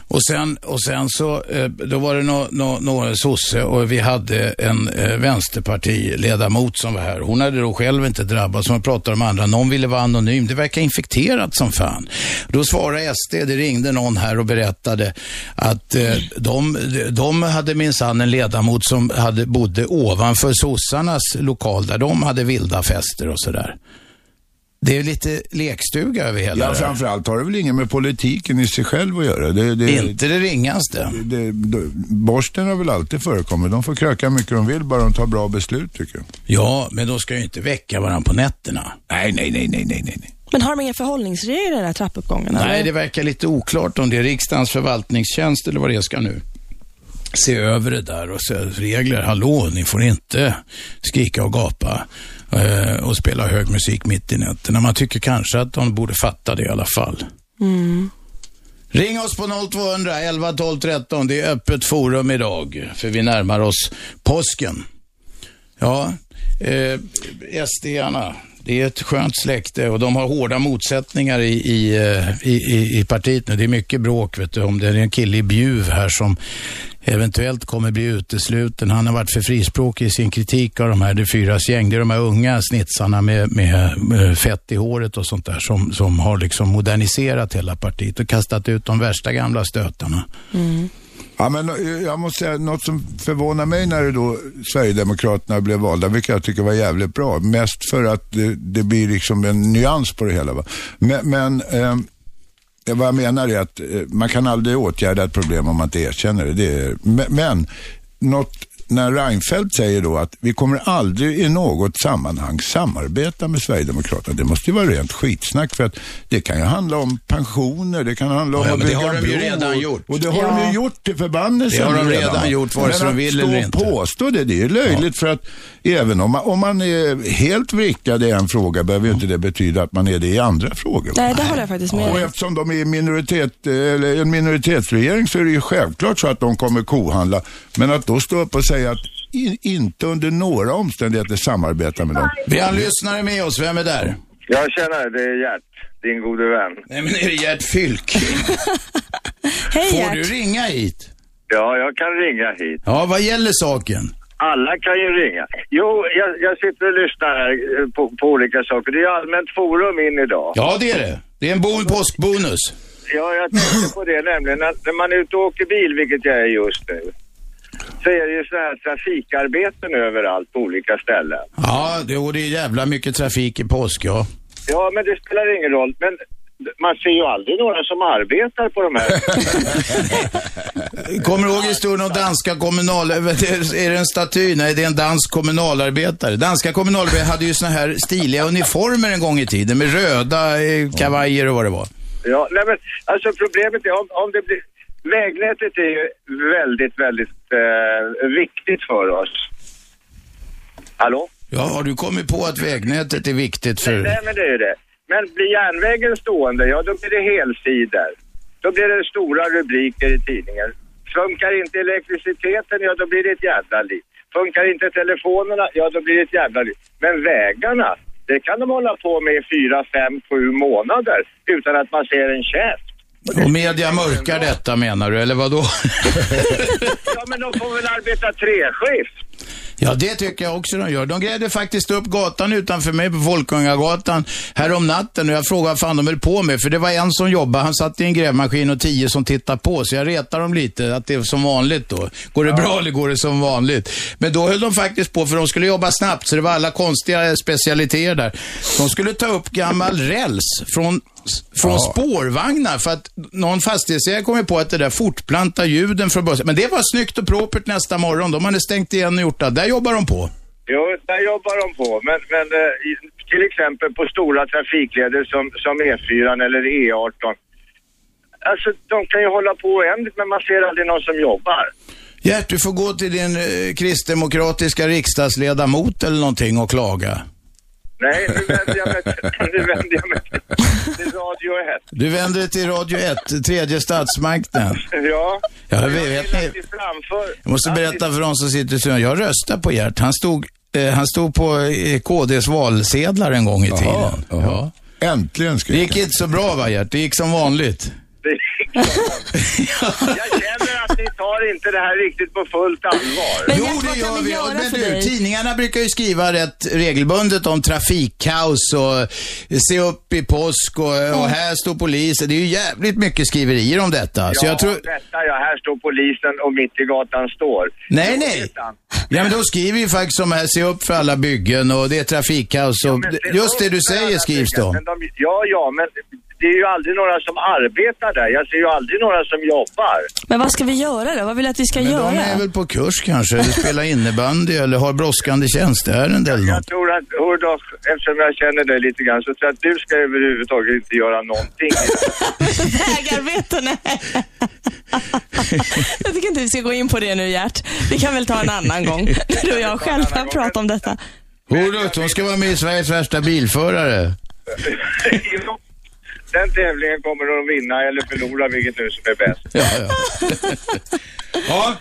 Och, sen, och sen så, eh, då var det några no, no, sosse och vi hade en eh, vänsterpartiledamot som var här. Hon hade då själv inte drabbats, som pratade om andra. Någon ville vara anonym. Det verkar infekterat som fan. Då svarade SD, det ringde någon här och berättade att eh, de, de hade minsann en ledamot som hade, bodde ovanför sossarnas lokal där de hade vilda fester och sådär. Det är lite lekstuga över hela Ja, det här. framförallt har det väl inget med politiken i sig själv att göra. Det, det, Inte det ringaste. det, det, borsten har väl alltid förekommit. De får kröka mycket de vill, bara de tar bra beslut tycker jag. Ja, men de ska ju inte väcka varandra på nätterna. Nej, nej, nej, nej, nej, nej. Men har de inga förhållningsregler i den här trappuppgången? Nej, eller? det verkar lite oklart om det är riksdagens förvaltningstjänst eller vad det ska nu se över det där och se regler. Hallå, ni får inte skrika och gapa och spela hög musik mitt i nätterna. Man tycker kanske att de borde fatta det i alla fall. Ring oss på 0200 11 12 13. Det är öppet forum idag, för vi närmar oss påsken. Ja, eh, SD-arna, det är ett skönt släkte och de har hårda motsättningar i, i, eh, i, i, i partiet nu. Det är mycket bråk, vet du, om det är en kille i Bjuv här som eventuellt kommer bli utesluten. Han har varit för frispråkig i sin kritik av de här Det fyras gäng. Det är de här unga snitsarna med, med, med fett i håret och sånt där som, som har liksom moderniserat hela partiet och kastat ut de värsta gamla stötarna. Ja, men eh, jag måste säga något som förvånar mig när det då Sverigedemokraterna blev valda, vilket jag tycker var jävligt bra. Mest för att det, det blir liksom en nyans på det hela. Va? Men, men det vad jag menar är att eh, man kan aldrig åtgärda ett problem om man inte erkänner det. det är, men något, när Reinfeldt säger då att vi kommer aldrig i något sammanhang samarbeta med Sverigedemokraterna. Det måste ju vara rent skitsnack för att det kan ju handla om pensioner, det kan handla om Ja, att men det bygga har de ju redan gjort. Och det har de ju gjort till förbannelse. Det har de redan gjort, vare sig de vill eller inte. Men att påstå det, det är löjligt för att även om man, om man är helt vrickad i en fråga behöver ju inte det betyda att man är det i andra frågor. Nej, det håller jag faktiskt med Och dig. eftersom de är minoritet, eller en minoritetsregering så är det ju självklart så att de kommer kohandla. Men att då stå upp och säga att i, inte under några omständigheter samarbeta med dem. Vi har en lyssnare med oss. Vem är där? Jag känner det är Gert, din gode vän. Nej, men är det Gert Fylk? Hej Får Gert. du ringa hit? Ja, jag kan ringa hit. Ja, vad gäller saken? Alla kan ju ringa. Jo, jag, jag sitter och lyssnar här eh, på, på olika saker. Det är allmänt forum in idag. Ja, det är det. Det är en bon påskbonus. Ja, jag tänkte på det nämligen. Att när man är ute och åker bil, vilket jag är just nu. Så är det ju så här trafikarbeten överallt på olika ställen. Ja, det, och det är jävla mycket trafik i påsk, ja. Ja, men det spelar ingen roll. Men man ser ju aldrig några som arbetar på de här. Kommer du ihåg historien om danska kommunal... Är det en staty? Nej, det är en dansk kommunalarbetare. Danska kommunalarbetare hade ju såna här stiliga uniformer en gång i tiden med röda eh, kavajer och vad det var. ja, nej men alltså problemet är om, om det blir... Vägnätet är ju väldigt, väldigt eh, viktigt för oss. Hallå? Ja, har du kommit på att vägnätet är viktigt för... Nej, men det är det. Men blir järnvägen stående, ja då blir det helsidor. Då blir det stora rubriker i tidningen. Funkar inte elektriciteten, ja då blir det ett jävla liv. Funkar inte telefonerna, ja då blir det ett jävla liv. Men vägarna, det kan de hålla på med i fyra, fem, sju månader utan att man ser en käft. Och media mörkar detta menar du, eller vad då? Ja men de får väl arbeta treskift. Ja, det tycker jag också de gör. De grävde faktiskt upp gatan utanför mig på Folkungagatan här om natten och jag frågade vad fan de höll på med. För det var en som jobbade, han satt i en grävmaskin och tio som tittade på. Så jag retar dem lite, att det är som vanligt då. Går det bra eller går det som vanligt? Men då höll de faktiskt på, för de skulle jobba snabbt, så det var alla konstiga specialiteter där. De skulle ta upp gammal räls från från Ja. spårvagnar för att någon fastighetsägare kom ju på att det där fortplanta ljuden från bussen. Men det var snyggt och propert nästa morgon. De hade stängt igen och det. Där jobbar de på. Jo, där jobbar de på. Men, men eh, till exempel på stora trafikleder som, som E4 eller E18. Alltså de kan ju hålla på oändligt men man ser aldrig någon som jobbar. Gert, du får gå till din eh, kristdemokratiska riksdagsledamot eller någonting och klaga. Nej, nu vänder jag mig, till- nu vänder jag mig till, till Radio 1. Du vänder dig till Radio 1, tredje statsmakten. Ja. Ja, jag vet vill ni-. Jag måste berätta för de som sitter i studion. Jag röstade på Gert. Han stod, eh, han stod på eh, KDs valsedlar en gång i tiden. Jaha, jaha. Äntligen Det skrek gick inte så bra va Gert? Det gick som vanligt. Jag känner att ni tar inte det här riktigt på fullt allvar. Men jo, det gör vi göra Men du, dig? tidningarna brukar ju skriva rätt regelbundet om trafikkaos och se upp i påsk och, och här står polisen. Det är ju jävligt mycket skriverier om detta. Så ja, jag tror... detta ja, här står polisen och mitt i gatan står. Nej, nej. Ja, men de skriver ju faktiskt om här, se upp för alla byggen och det är trafikkaos och det- just det du säger skrivs. Men de, ja, ja, men det är ju aldrig några som arbetar där. Jag ser ju aldrig några som jobbar. Men vad ska vi göra då? Vad vill du att vi ska Men göra? de är väl på kurs kanske, eller spelar innebandy eller har brådskande tjänsteärende eller Jag något. tror att, hördo, eftersom jag känner dig lite grann, så tror jag att du ska överhuvudtaget inte göra någonting. Vägarbeten, nej. Jag tycker inte vi ska gå in på det nu Gert. Vi kan väl ta en annan gång. När du och jag själva pratar om detta. Hörru, hon ska vara med i Sveriges värsta bilförare. Den tävlingen kommer de att vinna eller förlora, vilket nu som är bäst. Ja, ja. ja.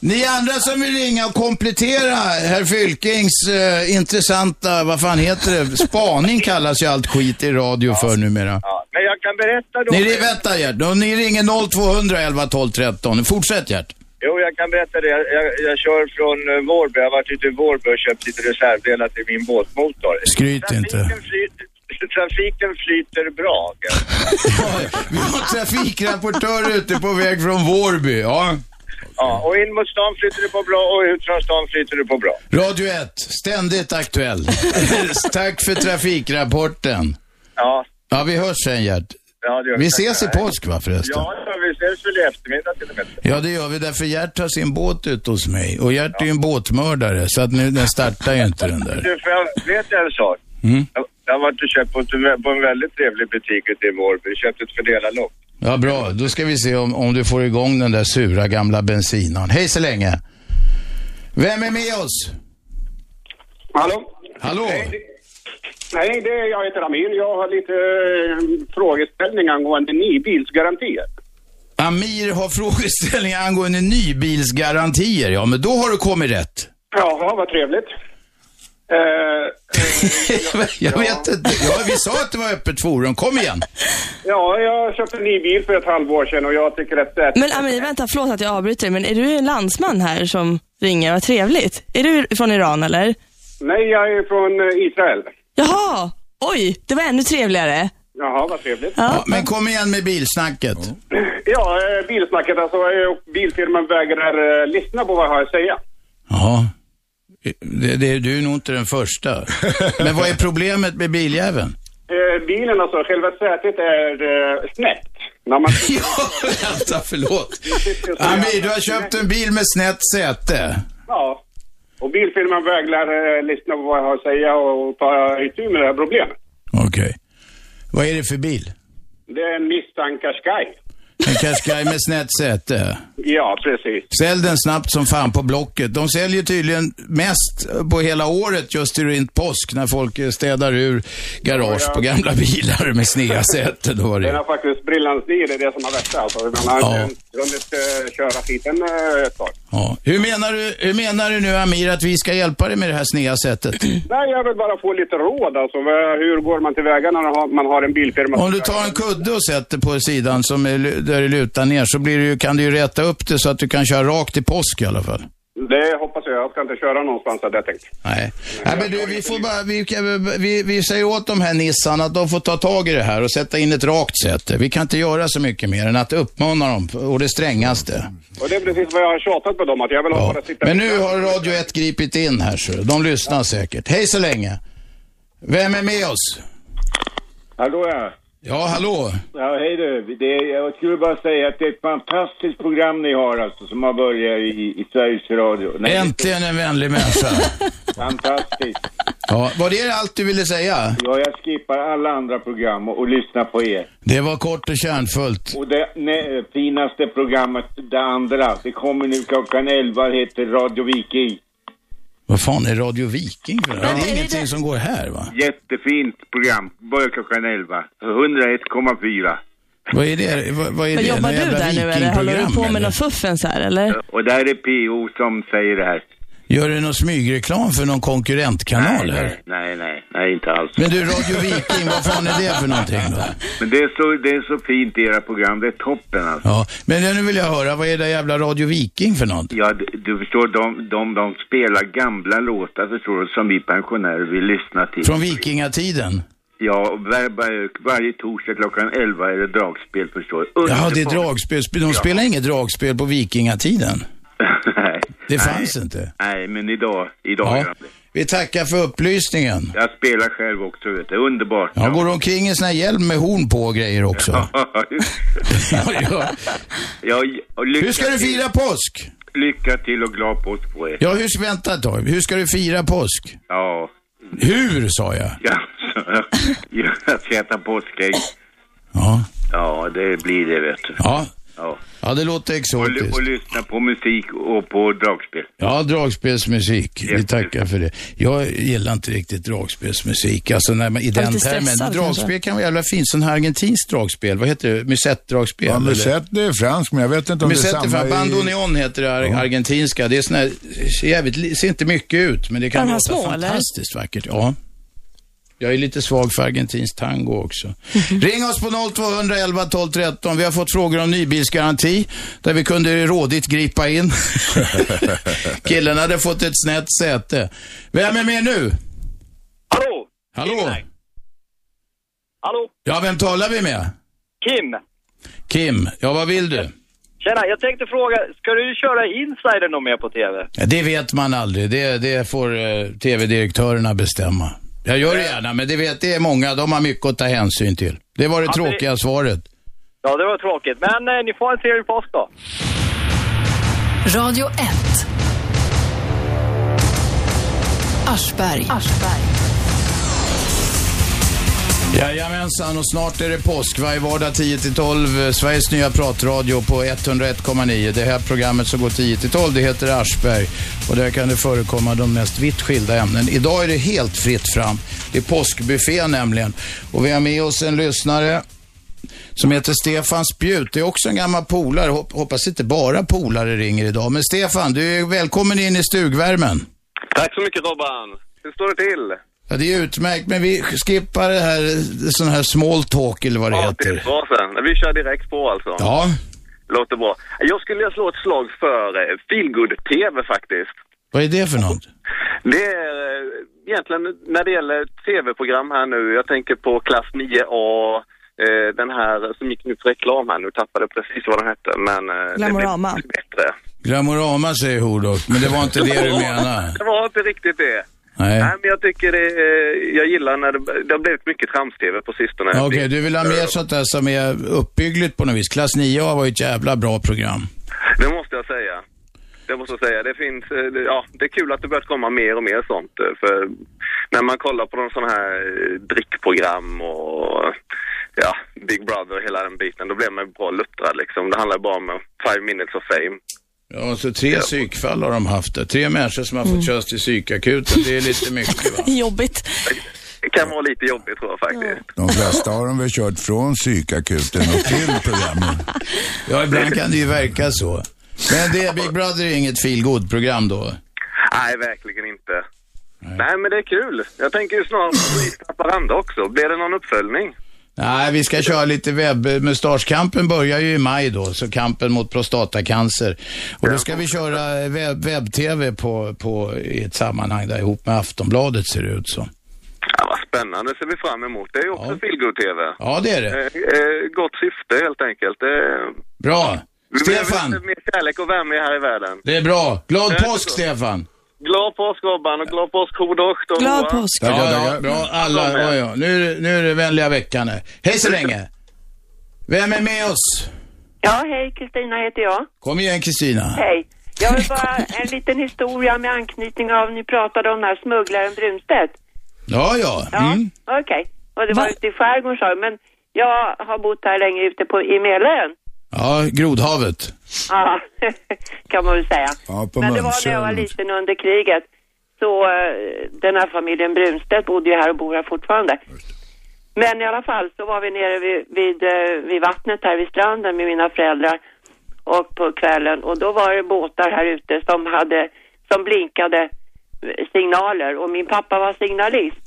Ni andra som vill ringa och komplettera herr Fylkings eh, intressanta, vad fan heter det, spaning kallas ju allt skit i radio för numera. Ja, men jag kan berätta då... Ni, vänta Gert, Då ni ringer 0200 11 12 13. Fortsätt Gert. Jo, jag kan berätta det. Jag, jag, jag kör från uh, Vårby. Jag har varit ute i Vårby och köpt lite reservdelar till min båtmotor. Skryt inte. Trafiken flyter, trafiken flyter bra. Vi har trafikrapportör ute på väg från Vårby. Ja. Ja, och in mot stan flyter det på bra och ut från stan flyter det på bra. Radio 1, ständigt aktuell. Tack för trafikrapporten. Ja, Ja, vi hörs sen Gert. ja Vi ses i påsk va förresten? Ja, ja, vi ses väl i eftermiddag till och med. Ja, det gör vi därför Gert har sin båt ute hos mig. Och Gert är ju en båtmördare, så att nu, den startar ju inte den där. Du, för jag vet en sak. Mm. Jag, jag har varit och köpt på, på en väldigt trevlig butik ute i Vårby. Köpt ett fördelarlopp. Ja, bra. Då ska vi se om, om du får igång den där sura gamla bensinaren. Hej så länge. Vem är med oss? Hallå? Hallå? Nej, det är jag heter Amir. Jag har lite eh, frågeställning angående nybilsgarantier. Amir har frågeställningar angående nybilsgarantier. Ja, men då har du kommit rätt. Jaha, vad trevligt. Eh, Jag vet inte. Ja, vi sa att det var öppet forum. Kom igen. ja, jag köpte en ny bil för ett halvår sedan och jag tycker att det... Men Amir, vänta, förlåt att jag avbryter men är du en landsman här som ringer? Vad trevligt. Är du från Iran eller? Nej, jag är från eh, Israel. Jaha, oj, det var ännu trevligare. Jaha, vad trevligt. Ja, men kom igen med bilsnacket. Ja, eh, bilsnacket alltså. Bilfirman vägrar lyssna på vad jag har att säga. Ja. Det, det, du är nog inte den första. Men vad är problemet med biljäveln? Eh, bilen alltså, själva sätet är eh, snett. När man... ja, vänta, förlåt. Amir, du har köpt en bil med snett säte. Ja. Och bilfirman vägrar eh, lyssna på vad jag har att säga och ta itu med det här problemet. Okej. Vad är det för bil? Det är en Nissan Qashqai. En Qashqai med snett säte. Ja, precis. Sälj den snabbt som fan på Blocket. De säljer tydligen mest på hela året just i runt påsk när folk städar ur garage Ja, på gamla bilar med sneda säten. Då var Den det. har faktiskt brillans det är det som har värsta alltså. Man har Ja. inte hunnit uh, köra skiten uh, ett tag. Ja. Hur, menar du, hur menar du nu Amir att vi ska hjälpa dig med det här sneda sättet? Nej, jag vill bara få lite råd alltså. Hur går man tillväga när man har, en bilfirma? Om du tar en kudde och sätter på sidan som är, där det lutar ner så blir det ju, kan du ju rätta upp det så att du kan köra rakt till påsk i alla fall. Det hoppas jag. Jag ska inte köra någonstans hade jag tänkt. Nej. Nej men du, vi får bara, vi, vi, vi säger åt de här Nissan att de får ta tag i det här och sätta in ett rakt säte. Vi kan inte göra så mycket mer än att uppmana dem och det strängaste. Och det är precis vad jag har tjatat på dem att jag vill ha bara sitta Men nu har Radio 1 gripit in här så de lyssnar säkert. Hej så länge. Vem är med oss? Hallå ja. Ja, hallå. Ja, hej du. Det jag skulle bara säga att det är ett fantastiskt program ni har alltså, som har börjat i, i Sveriges Radio. Nej, Äntligen en vänlig människa. Fantastiskt. Ja, var det allt du ville säga? Ja, jag skippar alla andra program och, och lyssnar på er. Det var kort och kärnfullt. Och det ne, finaste programmet, det andra, det kommer nu klockan 11, det heter Radio Viking. Vad fan är Radio Viking för något? Det är ingenting som går här va? Jättefint program, börjar klockan 11. 101,4. Vad är det? Vad, vad är Men det? jobbar du där nu eller håller du på med någon fuffens här eller? Och där är PO som säger det här. Gör du någon smygreklam för någon konkurrentkanal nej, här? nej, nej, nej, inte alls. Men du, Radio Viking, vad fan är det för någonting då? Men det är så, det är så fint era program, det är toppen alltså. Ja, men nu vill jag höra, vad är det jävla Radio Viking för något? Ja, du, du förstår, de, de, de spelar gamla låtar, förstår du, som vi pensionärer vill lyssna till. Från vikingatiden? Ja, var, var, varje torsdag klockan 11 är det dragspel, förstår du. Jaha, det är dragspel. De spelar inget dragspel på vikingatiden? Det nej, fanns inte? Nej, men idag, idag Ja. gör de det. Vi tackar för upplysningen. Jag spelar själv också, vet du. Underbart. Ja, går du omkring i sån här hjälm med horn på och grejer också? ja, ja. ja, Hur ska du fira påsk? Lycka till och glad påsk på er. Ja, hur, vänta ett tag. Hur ska du fira påsk? Ja. Hur, sa jag. Ja, jag ska äta påskägg. Ja. Ja, det blir det, vet du. Ja, Ja. ja det låter Och, exotiskt. och lyssna på musik och på dragspel. Ja, dragspelsmusik. Vi tackar för det. Jag gillar inte riktigt dragspelsmusik, alltså när man, i den termen. Dragspel kan vara jävla fint. Sån här argentinskt dragspel. Vad heter det? Musett-dragspel? Ja, eller? musett det är fransk, men jag vet inte om Musett det är samma fan, bandoneon heter det, ar- argentinska. Det är sån här, ser jävligt, li- ser inte mycket ut, men det kan låta fantastiskt vackert. Ja. Jag är lite svag för argentinsk tango också. Ring oss på 0211 12 13. Vi har fått frågor om nybilsgaranti, där vi kunde rådigt gripa in. Killen hade fått ett snett säte. Vem är med nu? Hallå? Hallå? Hallå? Ja, vem talar vi med? Kim? Kim. Ja, vad vill du? Tjena, jag tänkte fråga, ska du köra Insider någon mer på TV? Ja, det vet man aldrig. Det, det får eh, tv-direktörerna bestämma. Jag gör det gärna, men det vet det är många. De har mycket att ta hänsyn till. Det var det Ja, det- tråkiga svaret. Ja, det var tråkigt. Men eh, ni får ha en trevlig påsk då. Radio 1. Aschberg. Jajamensan, och snart är det påsk. Varje vardag 10-12. Eh, Sveriges nya pratradio på 101,9. Det här programmet som går 10-12, det heter Aschberg. Och där kan det förekomma de mest vitt skilda ämnen. Idag är det helt fritt fram. Det är påskbuffé nämligen. Och vi har med oss en lyssnare som heter Stefan Spjut. Det är också en gammal polare. Hoppas inte bara polare ringer idag. Men Stefan, du är välkommen in i stugvärmen. Tack så mycket Robban. Hur står det till? Ja, det är utmärkt, men vi skippar det här, sån här small talk eller vad det heter. Bra sen. Vi kör direkt på alltså. Ja. Låter bra. Jag skulle vilja slå ett slag för eh, Feelgood TV faktiskt. Vad är det för något? Det är, eh, egentligen när det gäller tv-program här nu, jag tänker på klass 9A, eh, den här som gick ut reklam här nu, tappade precis vad den hette, men... Glamorama. Det blev bättre. Glamorama säger Hordock, men det var inte det du menade. Det var inte riktigt det. Nej. Nej, men jag tycker det, jag gillar när det, det har blivit mycket trams-tv på sistone. Okej, du vill ha mer sånt där som är uppbyggligt på något vis. Klass 9A var ju ett jävla bra program. Det måste jag säga. Det måste jag säga. Det finns, eh, ja, det är kul att det börjat komma mer och mer sånt. eh, För när man kollar på sån här eh, drickprogram och ja, Big Brother och hela den biten, då blir man bra luttrad liksom. Det handlar bara om five minutes of fame. Ja, så tre psykfall har de haft det. Tre människor som har fått köras till psykakuten. Det är lite mycket va? Jobbigt. Det kan vara lite jobbigt tror jag faktiskt. De flesta har de väl kört från psykakuten och till programmet. Ja, ibland kan det ju verka så. Men det, Big Brother är inget feel program då? Nej, verkligen inte. Nej. men det är kul. Jag tänker ju snart på Haparanda också. Blir det någon uppföljning? Nej, vi ska köra lite webb. Mustaschkampen börjar ju i maj då, så kampen mot prostatacancer. Och då ska vi köra webb- webb-tv på, på, i ett sammanhang där ihop med Aftonbladet ser det ut så. Ja, vad spännande ser vi fram emot. Det är ju också feelgood tv Ja, det är det. Eh, eh, gott syfte helt enkelt. Eh, Bra. vi Stefan. behöver mer kärlek och värme här i världen. Det är bra. Glad påsk. Stefan. Glad påsk Robban och glad påsk Hodocht och Glad påsk. Ja, ja, bra. Alla, ja, ja. Nu, är det- nu är det vänliga veckan här. Hej så länge. Vem är med oss? Ja, hej, Kristina heter jag. Kom igen Kristina. Hej. Jag vill bara en liten historia med anknytning av, ni pratade om den här smugglaren Brunstedt. Ja, ja. Ja, Mm. okej. Och det var ute i skärgården sa du, men jag har bott här länge ute på, i Mälaren. Ja, Grodhavet. Ja, kan man väl säga. Ja, på men det var när jag var liten under kriget. Så eh, den här familjen Brunstedt bodde ju här och bor här fortfarande. Men i alla fall så var vi nere vid, vid, eh, vid vattnet här vid stranden med mina föräldrar och på kvällen och då var det båtar här ute som hade, som blinkade eh, signaler och min pappa var signalist.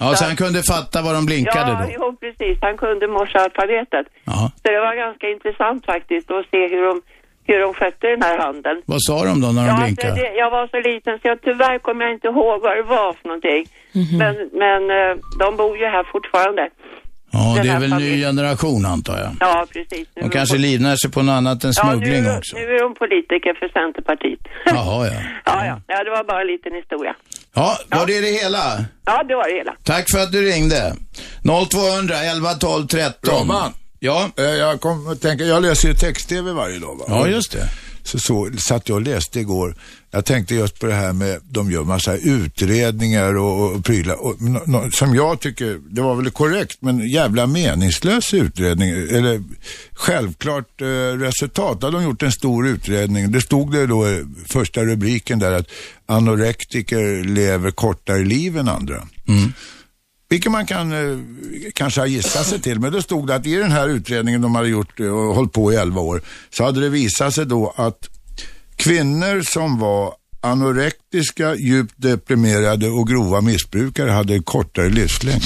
Ja, så han kunde fatta vad de blinkade ja, då. jo precis, han kunde morsealfabetet. Ja. Så det var ganska intressant faktiskt att se hur de, hur de skötte den här handeln. Vad sa de då när de Ja, blinkade? alltså det, jag var så liten så jag, tyvärr kommer jag inte ihåg vad det var för någonting. Mhm. Men, men eh, de bor ju här fortfarande. Ja, den det är väl ny generation antar jag. Ja, precis. Nu De kanske på- livnär sig på något annat än ja, nu, smuggling också. nu är de politiker för Centerpartiet. Jaha, ja. Ja, ja. ja, det var bara en liten historia. Ja, var det det hela? Ja, det var det hela. Tack för att du ringde. 0200 11 12 13. Robban. Ja. Eh, Jag kom att tänka, jag läser ju text-tv varje dag va? Ja, just det. Så, så satt jag och läste igår. Jag tänkte just på det här med, de gör massa utredningar och, och prylar. Och, nå- nå- som jag tycker, det var väl korrekt, men jävla meningslös utredning. Eller självklart eh, resultat. Hade de gjort en stor utredning. Det stod det då i första rubriken där att anorektiker lever kortare liv än andra. Vilket man kan eh, kanske ha gissat sig till. Men då stod det att i den här utredningen de hade gjort eh, och hållit på i 11 år så hade det visat sig då att kvinnor som var anorektiska, djupt deprimerade och grova missbrukare hade kortare livslängd.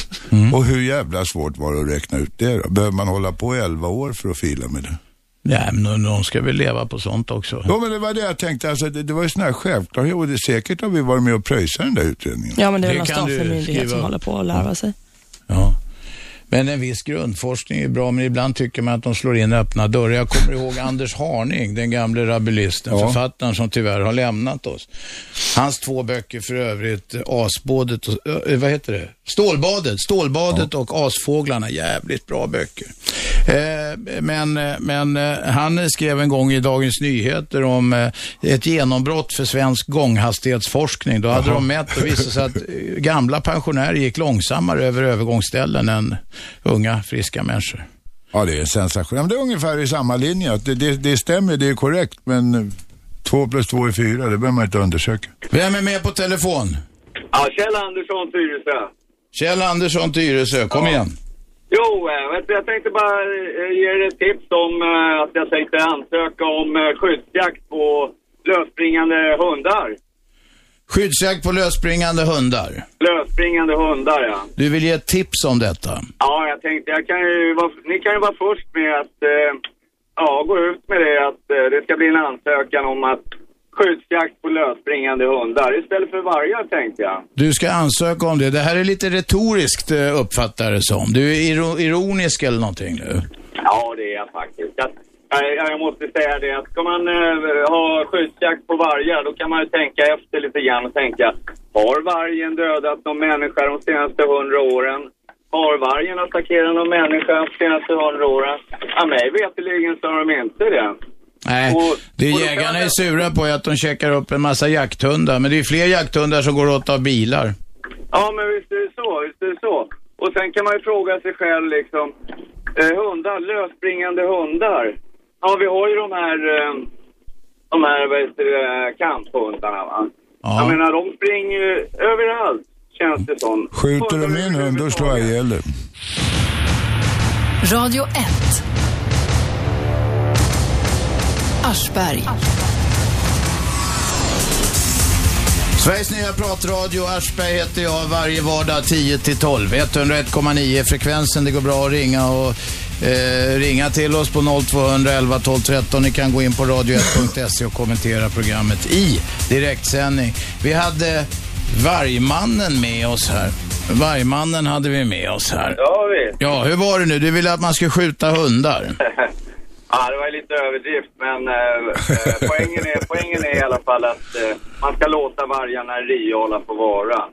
Och hur jävla svårt var det att räkna ut det då? Behöver man hålla på i 11 år för att fila med det? Nej, men de- de ska väl leva på sånt också. Ja, men det var det jag tänkte. Alltså, det, det var ju sån här självklarhet och det är säkert har vi varit med och pröjsat den där utredningen. Ja, men det är Det någon statlig myndighet skriva som håller på att larva sig. Ja. Men en viss grundforskning är bra, men ibland tycker man att de slår in öppna dörrar. Jag kommer ihåg Anders Harning, den gamle rabbulisten, Ja. författaren som tyvärr har lämnat oss. Hans två böcker för övrigt, Asbådet och, vad heter det? Stålbadet, Stålbadet och Asfåglarna, jävligt bra böcker. Eh, men men eh, han skrev en gång i Dagens Nyheter om eh, ett genombrott för svensk gånghastighetsforskning. Då hade Jaha. de mätt och visade sig att gamla pensionärer gick långsammare över övergångsställen än unga, friska människor. Ja, det är sensationellt. Det är ungefär i samma linje. Att det, det, det stämmer, det är korrekt, men två plus två är fyra. Det behöver man inte undersöka. Vem är med på telefon? Ja, Kjell Andersson, Tyresö. Kjell Andersson, Tyresö. Kom igen. Jo, eh, jag tänkte bara eh, ge er ett tips om eh, att jag tänkte ansöka om skyddsjakt på lösspringande hundar. Skyddsjakt på lösspringande hundar. Lösspringande hundar, ja. Du vill ge ett tips om detta? Ja, jag tänkte, jag kan ju vara, ni kan ju vara först med att eh, ja, gå ut med det att eh, det ska bli en ansökan om att skyddsjakt på lösspringande hundar istället för vargar tänkte jag. Du ska ansöka om det. Det här är lite retoriskt eh, uppfattar det som. Du är iro- ironisk eller någonting nu. Ja, det är jag faktiskt. Jag, jag, jag måste säga det att ska man eh, ha skyddsjakt på vargar då kan man ju tänka efter lite grann och tänka har vargen dödat någon människa de senaste hundra åren? Har vargen attackerat någon människa de senaste hundra åren? Ja, mig veterligen så har de inte det. Nej, Och- det och jägarna är sura på är att de checkar upp en massa jakthundar. Men det är fler jakthundar som går åt av bilar. Ja, men visst är det så, visst är det så. Och sen kan man ju fråga sig själv liksom, eh, hundar, lösspringande hundar. Ja, vi har ju de här, eh, de här, vad heter det, kamphundarna va? Jag menar, de springer ju överallt, känns det som. Skjuter de min hund, då slår jag ihjäl dig. Radio 1. Aschberg. Sveriges nya pratradio, Aschberg heter jag, varje vardag 10 till 12. 101,9 är frekvensen, det går bra att ringa och eh, ringa till oss på 0211 12 13. Ni kan gå in på radio1.se och kommentera programmet i direktsändning. Vi hade Vargmannen med oss här. Vargmannen hade vi med oss här. Ja, visst. Ja, hur var det nu? Du ville att man skulle skjuta hundar. Ja, det var ju lite överdrift, men eh, eh, poängen, är, poängen är i alla fall att eh, man ska låta vargarna i hålla på vara.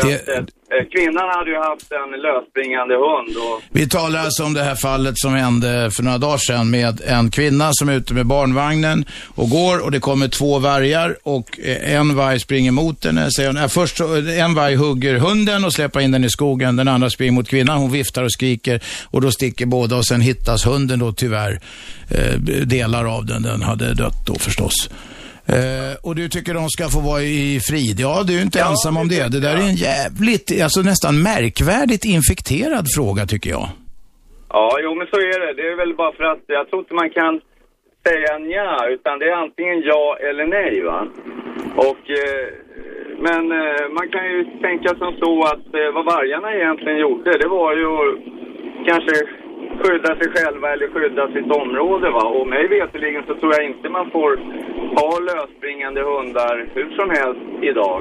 För att, eh, kvinnan hade ju haft en lösspringande hund och Vi talar alltså om det här fallet som hände för några dagar sedan med en kvinna som är ute med barnvagnen och går och det kommer två vargar och eh, en varg springer mot henne. Säger hon. Äh, först en varg hugger hunden och släpper in den i skogen. Den andra springer mot kvinnan. Hon viftar och skriker och då sticker båda och sen hittas hunden då tyvärr eh, delar av den. Den hade dött då förstås. Eh, och du tycker de ska få vara i frid? Ja, du är inte ensam om det. Det där är en jävligt, alltså nästan märkvärdigt infekterad fråga tycker jag. Ja, jo men så är det. Det är väl bara för att jag tror inte man kan säga nja, utan det är antingen ja eller nej va. Och, eh, men eh, man kan ju tänka som så att eh, vad vargarna egentligen gjorde, det var ju kanske skydda sig själva eller skydda sitt område va. Och mig veterligen så tror jag inte man får ha lösspringande hundar hur som helst idag.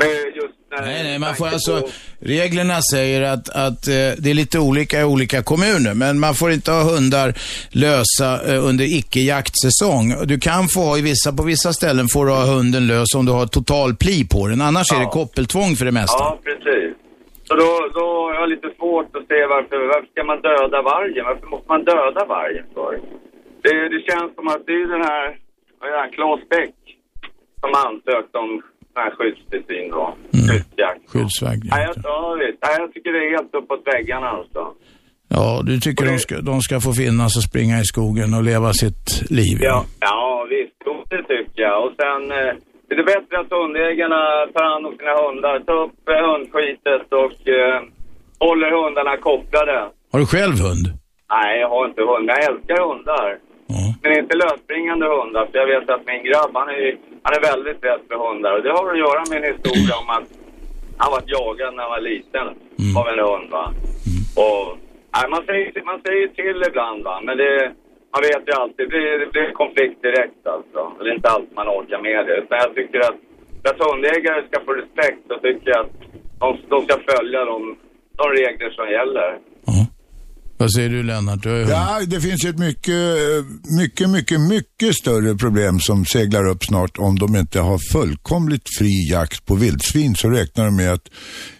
När, Nej, nej, man får alltså, reglerna säger att, att eh, det är lite olika i olika kommuner, men man får inte ha hundar lösa eh, under icke-jaktsäsong. Du kan få ha i vissa, på vissa ställen får du ha hunden lös om du har total pli på den, annars är det koppeltvång för det mesta. Ja, precis. Så då, då har jag lite svårt att se varför, varför ska man döda vargen? Varför måste man döda vargen för? Det, det känns som att det är den här, det, Claes Bäck som ansökt om den här skyddstillsyn då. Skyddsjakt. Skyddsvagn. Nej, jag, ja, jag tycker det är helt uppåt väggarna alltså. Ja, du tycker de ska, de ska få finnas och springa i skogen och leva sitt liv. Ja, ja visst. Jo, det tycker jag. Och sen eh, är det bättre att hundägarna tar hand om sina hundar, tar upp eh, hundskitet och eh, håller hundarna kopplade. Har du själv hund? Nej, jag har inte hund. Jag älskar hundar. Men inte lösspringande hundar. För jag vet att min grabb, han är, han är väldigt rädd för hundar. Och det har att göra med en historia om att han var jagad när han var liten av en hund va. Och, nej, man, säger, man säger till ibland va. Men det, man vet ju alltid, det blir, det blir konflikt direkt alltså. Och Det är inte alltid man orkar med det. Utan jag tycker att att hundägare ska få respekt så tycker jag att de, de ska följa de, de regler som gäller. Vad säger du Lennart? Du. Ja, det finns ett mycket, mycket, mycket, mycket större problem som seglar upp snart om de inte har fullkomligt fri jakt på vildsvin. Så räknar de med att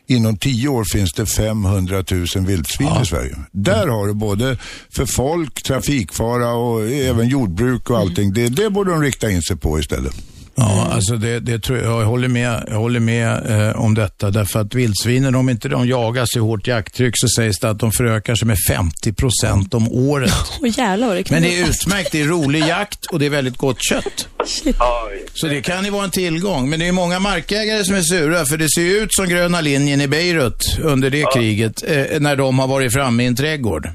inom tio år finns det 500 000 vildsvin i Sverige. Där har du både för folk, trafikfara och även jordbruk och allting. Det, det borde de rikta in sig på istället. Ja, alltså det, det tror jag, jag håller med, jag håller med eh, om detta. Därför att vildsvinen, om inte de jagas i hårt jakttryck så sägs det att de förökar sig med 50 procent om året. Åh jävlar det Men det är utmärkt, det är rolig jakt och det är väldigt gott kött. Så det kan ju vara en tillgång. Men det är många markägare som är sura för det ser ju ut som gröna linjen i Beirut under det kriget eh, när de har varit framme i en trädgård.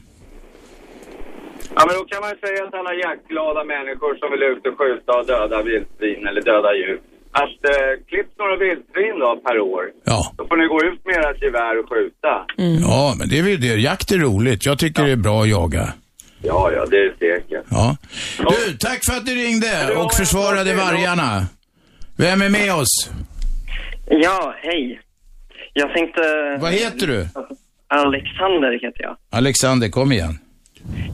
Ja, men då kan man ju säga att alla jaktglada människor som vill ut och skjuta och döda vildsvin eller döda djur, att eh, klipp några vildsvin då per år. Ja. Då får ni gå ut med ert gevär och skjuta. Ja, men det är väl det. Jakt är roligt. Jag tycker det är bra att jaga. Ja, ja, det är säkert. Ja. Du, tack för att du ringde och försvarade vargarna. Vem är med oss? Ja, hej. Jag tänkte... Vad heter du? Alexander heter jag. Alexander, kom igen.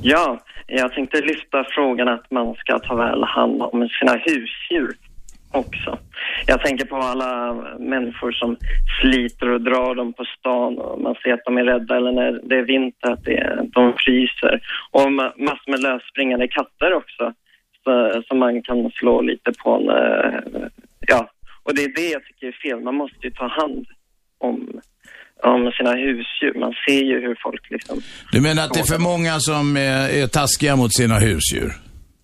Ja, jag tänkte lyfta frågan att man ska ta väl hand om sina husdjur också. Jag tänker på alla människor som sliter och drar dem på stan och man ser att de är rädda eller när det är vinter att det, de fryser. Och massor med lösspringande katter också som man kan slå lite på. En, eh, ja, och det är det jag tycker är fel. Man måste ju ta hand om, om sina husdjur. Man ser ju hur folk liksom Du menar att det är för många som är, är taskiga mot sina husdjur?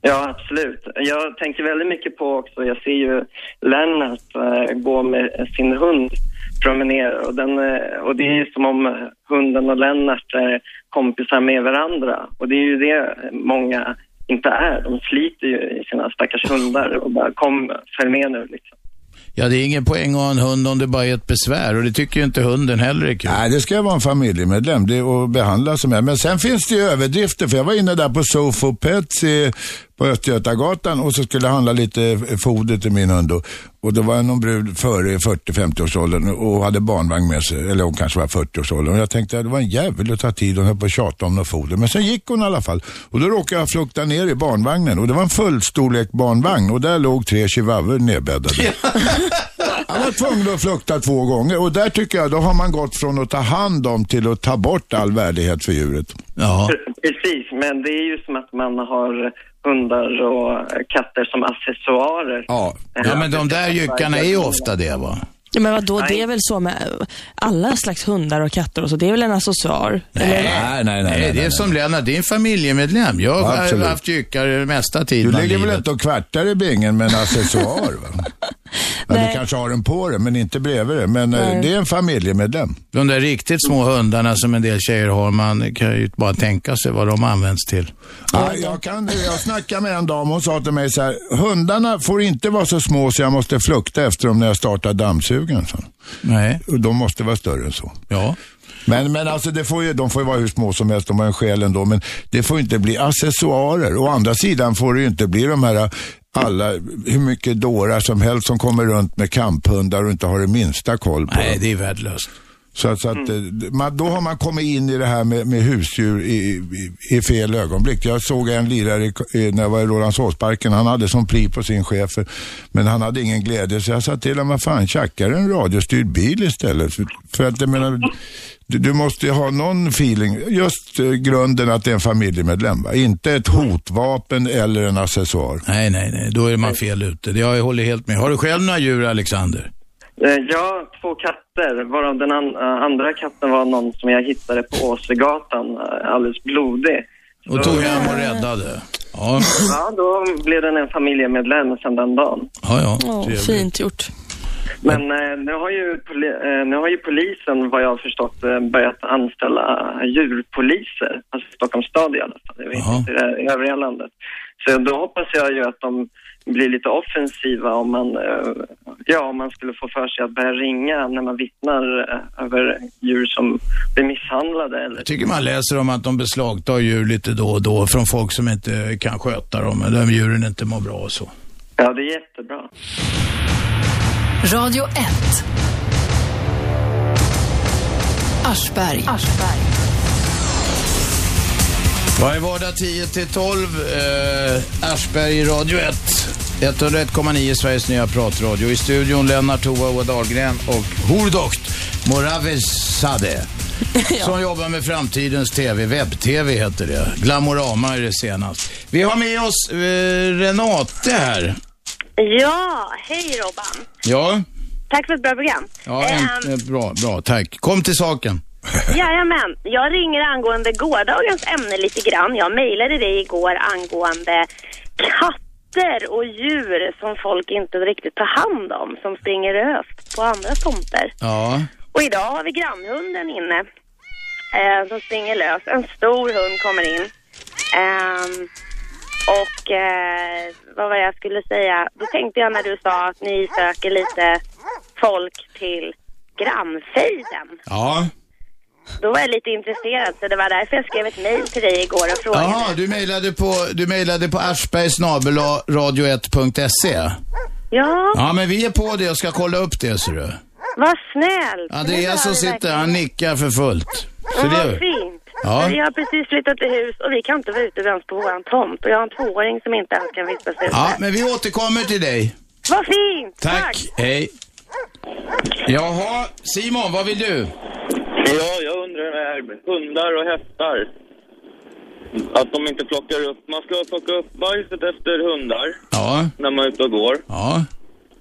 Ja, absolut. Jag tänker väldigt mycket på också, jag ser ju Lennart eh, gå med sin hund promenera och, den, eh, och det är ju som om hunden och Lennart är kompisar med varandra och det är ju det många inte är. De sliter ju i sina stackars hundar och bara kom, följ med nu liksom. Ja, det är ingen poäng att ha en hund om det bara är ett besvär och det tycker ju inte hunden heller är kul. Nej, det ska vara en familjemedlem det, och behandlas som en. Men sen finns det ju överdrifter, för jag var inne där på SoFoPets på Östgötagatan och så skulle jag handla lite foder till min hund. då och det var någon brud före 40-50-årsåldern och hade barnvagn med sig, eller hon kanske var 40-årsåldern. Och jag tänkte att det var en jävel att ta tid, hon höll på att tjata om något foder. Men sen gick hon i alla fall. Och då råkade jag flukta ner i barnvagnen och det var en fullstorlek barnvagn och där låg tre chihuahuor nedbäddade. Han var tvungen att flukta två gånger och där tycker jag, då har man gått från att ta hand om till att ta bort all värdighet för djuret. Ja. Precis, men det är ju som att man har hundar och katter som accessoarer. Ja, ja men de där jyckarna är ju ofta det va? Ja, men vadå, det är väl så med alla slags hundar och katter och så. Det är väl en accessoar? Nej, nej, nej, nej, Det är som Lennart, det är en familjemedlem. Jag Ja, har absolut. haft jyckar mesta tiden Du ligger väl inte och kvartar i bingen med en accessoar? Va? Ja, du kanske har den på det, men inte bredvid det. Men eh, Nej. det är en familjemedlem. De där riktigt små hundarna som en del tjejer har, man kan ju bara tänka sig vad de används till. Ja, jag, kan, jag snackade med en dam, hon sa till mig så här, hundarna får inte vara så små så jag måste flukta efter dem när jag startar dammsugaren. Så. Nej. Och de måste vara större än så. Ja. Men, men alltså det får ju, de får ju vara hur små som helst, de har en själ ändå. Men det får inte bli accessoarer. Å andra sidan får det ju inte bli de här alla, hur mycket dårar som helst som kommer runt med kamphundar och inte har det minsta koll på Nej, dem. det är värdelöst. Så, att- så att, eh, man, då har man kommit in i det här med, med husdjur i, i, i fel ögonblick. Jag såg en lirare i, när jag var i Rålambshovsparken. Han hade som pli på sin chef, men han hade ingen glädje. Så jag sa till honom, vad fan, tjackar en radiostyrd bil istället. För, för att jag menar, du, du måste ju ha någon feeling. Just eh, grunden att det är en familjemedlem. Va? Inte ett hotvapen eller en accessoar. Nej, nej, nej. Då är man fel ute. Det- Jag håller helt med. Har du själv några djur, Alexander? Eh, Jag har två katter, varav den an- eh, andra katten var någon som jag hittade på Åsegatan, eh, alldeles blodig. Och tog hem och räddade. Ja, Ja, då blev den en familjemedlem sedan den dagen. ja. ja. Trevligt. fint gjort. Men eh, nu, har ju eh, nu har ju polisen, vad jag har förstått, eh, börjat anställa djurpoliser. Alltså i Stockholms stad i alla fall. Jag vet inte i övriga landet. Så då hoppas jag ju att de blir lite offensiva om man, eh, ja, om man skulle få för sig att börja ringa när man vittnar eh, över djur som blir misshandlade eller Jag tycker man läser om att de beslagtar djur lite då och då från folk som inte kan sköta dem, eller djuren inte mår bra och så. Ja, det är jättebra. Radio 1. Aschberg. Varje vardag 10 till 12, eh, Aschberg i Radio 1. 101,9 Sveriges nya pratradio. I studion Lennart Tova Dahlgren och Hordokt Moravesade. Som jobbar med framtidens TV, webb-TV heter det. Glamorama är det senast. Vi har med oss eh, Renate här. Ja, hej Robban. Ja, Tack för ett bra program. ja en, eh, bra, bra, tack. Kom till saken. Jajamän, jag ringer angående gårdagens ämne lite grann. Jag mejlade dig igår angående katter och djur som folk inte riktigt tar hand om, som springer löst på andra tomter. Ja. Och idag har vi grannhunden inne eh, som springer lös. En stor hund kommer in. Ehm, och eh, vad var det jag skulle säga? Då tänkte jag när du sa att ni söker lite folk till grannfejden. Ja. Då var jag lite intresserad så det var därför jag skrev ett mejl till dig igår och frågade. Jaha, du mejlade på, du mejlade på aschbergsnabel-radio1.se. Ja, Ja, men vi är på det och ska kolla upp det, ser du. vad snällt. Andreas som sitter, han nickar för fullt. Så det, fint. Ja. Vi har precis flyttat till hus och vi kan inte vara ute ens på våran tomt. Och jag har en tvååring som inte ens kan vistas ute. ja, men vi återkommer till dig. Vad fint! Tack. Hej. Jaha, Simon, vad vill du? Ja, jag undrar det här med hundar och hästar. Att de inte plockar upp. Man ska plocka upp bajset efter hundar Ja. när man är ute och går. Ja.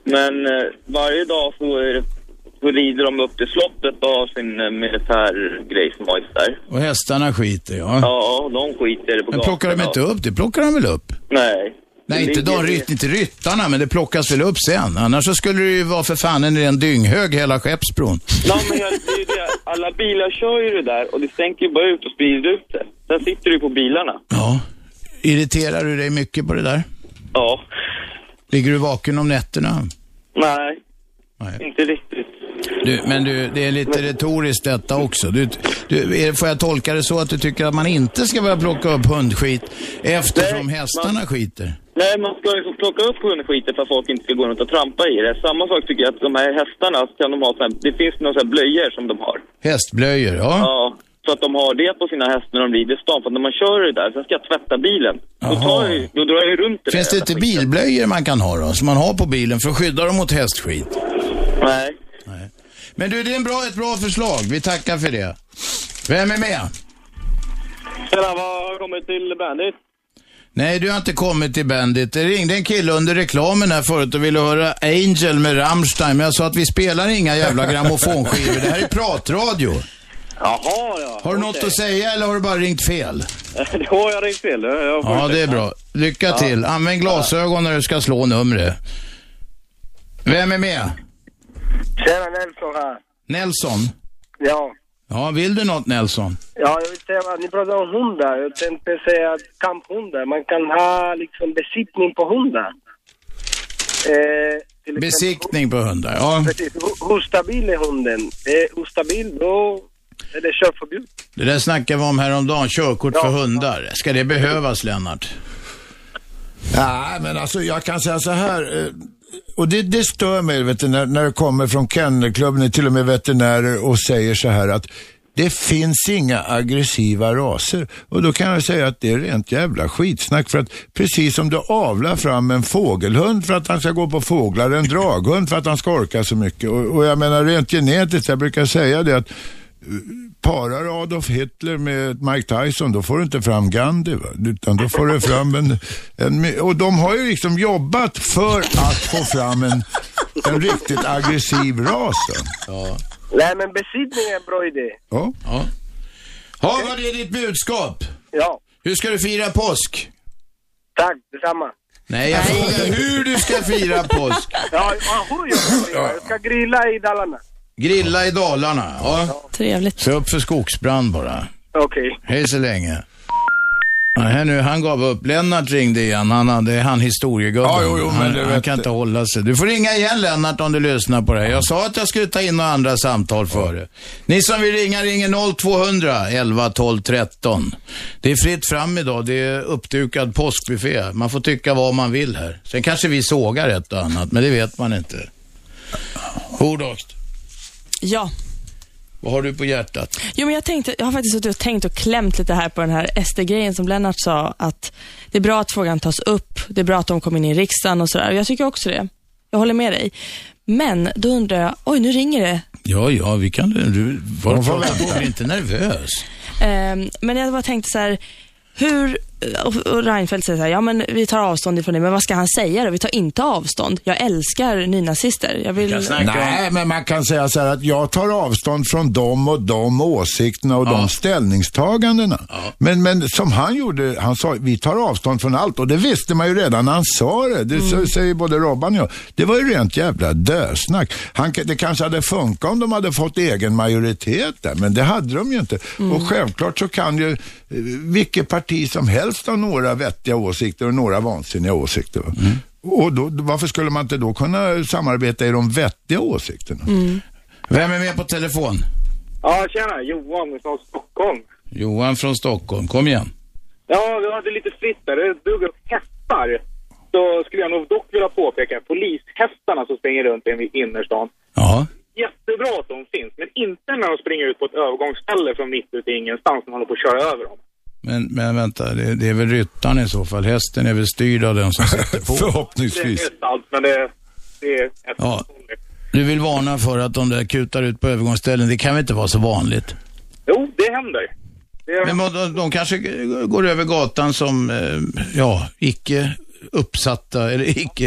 Men eh, varje dag så, är så rider de upp till slottet och har sin eh, militärgrej som hojs där. Och hästarna skiter, ja. Ja, de skiter på Men plockar de inte upp det? plockar de väl upp? Nej. Nej, inte de, ligger- ryt, inte ryttarna, men det plockas väl upp sen. Annars så skulle det ju vara för fan en ren dynghög hela Skeppsbron. Ja, men jag, det är ju det. Alla bilar kör ju det där och det stänker ju bara ut och sprider ut det. Sen sitter du på bilarna. Irriterar du dig mycket på det där? Ja. Ligger du vaken om nätterna? Nej. Inte riktigt. Du, men du, det är lite retoriskt detta också. Du, du, är, får jag tolka det så att du tycker att man inte ska börja plocka upp hundskit eftersom hästarna skiter? Nej, man ska liksom plocka upp hundskiten för att folk inte ska gå runt och trampa i det. Samma sak tycker jag att de här hästarna kan de ha så här, det finns några så här blöjor som de har. Hästblöjor, ja. Ja. Så att de har det på sina hästar när de rider i stan. För när man kör det där, sen ska jag tvätta bilen. Då, tar jag, då drar jag ju runt det Finns det inte bilblöjor man kan ha då, som man har på bilen för att skydda dem mot hästskit? Nej. Men du, det är en bra, ett bra förslag. Vi tackar för det. Vem är med? Tjena, vad har kommit till Bandit? Nej, du har inte kommit till Bandit. Det ringde en kille under reklamen här förut och ville höra Angel med Rammstein, men jag sa att vi spelar inga jävla grammofonskivor. Det här är pratradio. Jaha, ja. Har du något att säga eller har du bara ringt fel? Det har jag ringt fel. Ja, det är bra. Lycka till. Använd glasögon när du ska slå numret. Vem är med? Tjena Nelson här. Nelson? Ja. Ja, vill du något Nelson? Ja, jag vill säga att ni pratar om hundar. Jag tänkte säga att kamphundar, man kan ha liksom besiktning på hundar. Eh, Besiktning på hundar, ja. Precis. Hur- stabil är hunden? Är hur stabil, då är det körförbud. Det där snackade vi om häromdagen, körkort för hundar. Ska det behövas Lennart? Nej, men alltså jag kan säga så här. eh, och det, det stör mig vet du, när, när det kommer från kennelklubben, till och med veterinärer och säger så här att det finns inga aggressiva raser. Och då kan jag säga att det är rent jävla skitsnack. För att precis som du avlar fram en fågelhund för att han ska gå på fåglar, en draghund för att han ska orka så mycket. Och, och jag menar rent genetiskt, jag brukar säga det att parar Adolf Hitler med Mike Tyson, då får du inte fram Gandhi. Va? Utan då får du fram en, en... Och de har ju liksom jobbat för att få fram en, en riktigt aggressiv ras. Ja. Nej, men besiktning är en bra idé. Ja. ja. Ha, vad är ditt budskap? Ja. Hur ska du fira påsk? Tack, detsamma. Nej, jag frågar hur du ska fira påsk. Ja, hur jag ska? Jag ska grilla i Dalarna. Grilla i Dalarna, ja. Trevligt. Se upp för skogsbrand bara. Okej. Hej så länge. Ja, här nu, han gav upp. Lennart ringde igen. Han hade han historiegubben. Ja, jo, jo, men han, det han vet kan jag. inte hålla sig. Du får ringa igen Lennart om du lyssnar på det här. Jag sa att jag skulle ta in några andra samtal före. Ni som vill ringa ringer 0200 11 12 13. Det är fritt fram idag. Det är uppdukad påskbuffé. Man får tycka vad man vill här. Sen kanske vi sågar ett och annat, men det vet man inte. Hordokt, Ja. vad har du på hjärtat? Jo, men jag, tänkte, jag har faktiskt suttit och tänkt och klämt lite här på den här SD-grejen som Lennart sa, att det är bra att frågan tas upp, det är bra att de kom in i riksdagen och sådär. Jag tycker också det. Jag håller med dig. Men då undrar jag, oj nu ringer det. Ja, ja, vi kan... Du, var på, vänta. bli inte nervös. Ehm, men jag bara tänkte så här, hur, och, och Reinfeldt säger så här, ja men vi tar avstånd ifrån det, men vad ska han säga då? Vi tar inte avstånd. Jag älskar nynazister. Jag vill... Nej, men man kan säga så här att jag tar avstånd från dem och de åsikterna och de ställningstagandena. Men, men som han gjorde, han sa vi tar avstånd från allt och det visste man ju redan när han sa det. Det Mm. så- säger både Robban och jag. Det var ju rent jävla dösnack. Han, det kanske hade funkat om de hade fått egen majoritet där, men det hade de ju inte. Mm. Och självklart så kan ju eh, vilket parti som helst ha några vettiga åsikter och några vansinniga åsikter. Mm. Och då, varför skulle man inte då kunna samarbeta i de vettiga åsikterna? Mm. Vem är med på telefon? Ja, tjena. Johan från Stockholm. Johan från Stockholm, kom igen. Ja, vi hade lite fritt där. Det dog upp hästar. Så skulle jag nog dock vilja påpeka polishästarna som springer runt i innerstan. Ja. Jättebra att de finns, men inte när de springer ut på ett övergångsställe från mitt ute i ingenstans när man håller på att köra över dem. Men, men vänta, det, det är väl ryttaren i så fall. Hästen är väl styrd av den som sitter på. Det är allt, men det, det är ett Ja. Du vill varna för att de där kutar ut på övergångsställen. Det kan väl inte vara så vanligt? Jo, det händer. Det Men vad- de, de kanske går över gatan som, eh, ja, icke uppsatta eller icke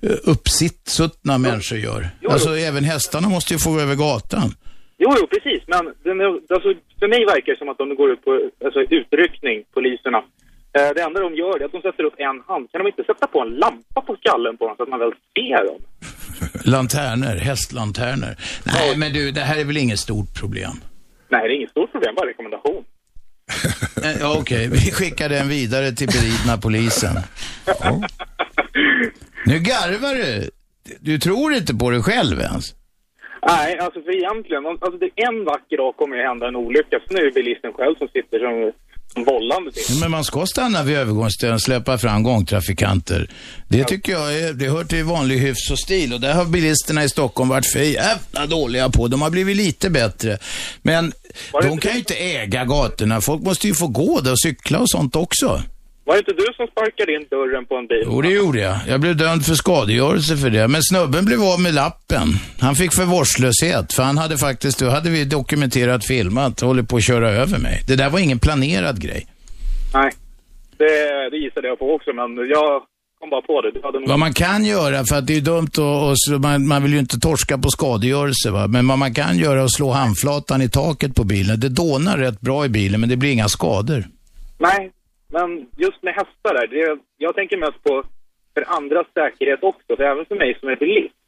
eh, uppsittna människor gör. Jo, alltså jo. även hästarna måste ju få gå över gatan. Jo, jo, precis. Men den, alltså, för mig verkar det som att de går ut på alltså, utryckning, poliserna. Eh, det enda de gör är att de sätter upp en hand. Kan de inte sätta på en lampa på skallen på dem så att man väl ser dem? Lanterner, hästlanterner. Nej, men du, det här är väl inget stort problem? Nej, det är inget stort problem, bara rekommendation. Eh, Ja, okej. Vi skickar den vidare till beridna polisen. Nu garvar du. Du tror inte på dig själv ens. Nej, alltså för egentligen, alltså det en vacker dag kommer det hända en olycka. Sen är det bilisten själv som sitter som, som vållande till. Men man ska stanna vid övergångsställen, släppa fram gångtrafikanter. Det tycker jag är, det hör till vanlig hyfs och stil och det har bilisterna i Stockholm varit för jävla dåliga på. De har blivit lite bättre. Men de kan ju inte äga gatorna. Folk måste ju få gå där och cykla och sånt också. Var det inte du som sparkade in dörren på en bil? Jo, det gjorde jag. Jag blev dömd för skadegörelse för det. Men snubben blev av med lappen. Han fick för vårdslöshet. För han hade faktiskt, då hade vi dokumenterat, filmat, håller på att köra över mig. Det där var ingen planerad grej. Nej, det, det gissade jag på också, men jag kom bara på det. Nog... Vad man kan göra, för att det är dumt och, och man, man vill ju inte torska på skadegörelse va. Men vad man kan göra är att slå handflatan i taket på bilen. Det dånar rätt bra i bilen men det blir inga skador. Nej, men just med hästar där, det, jag tänker mest på för andras säkerhet också, för även för mig som är bilist.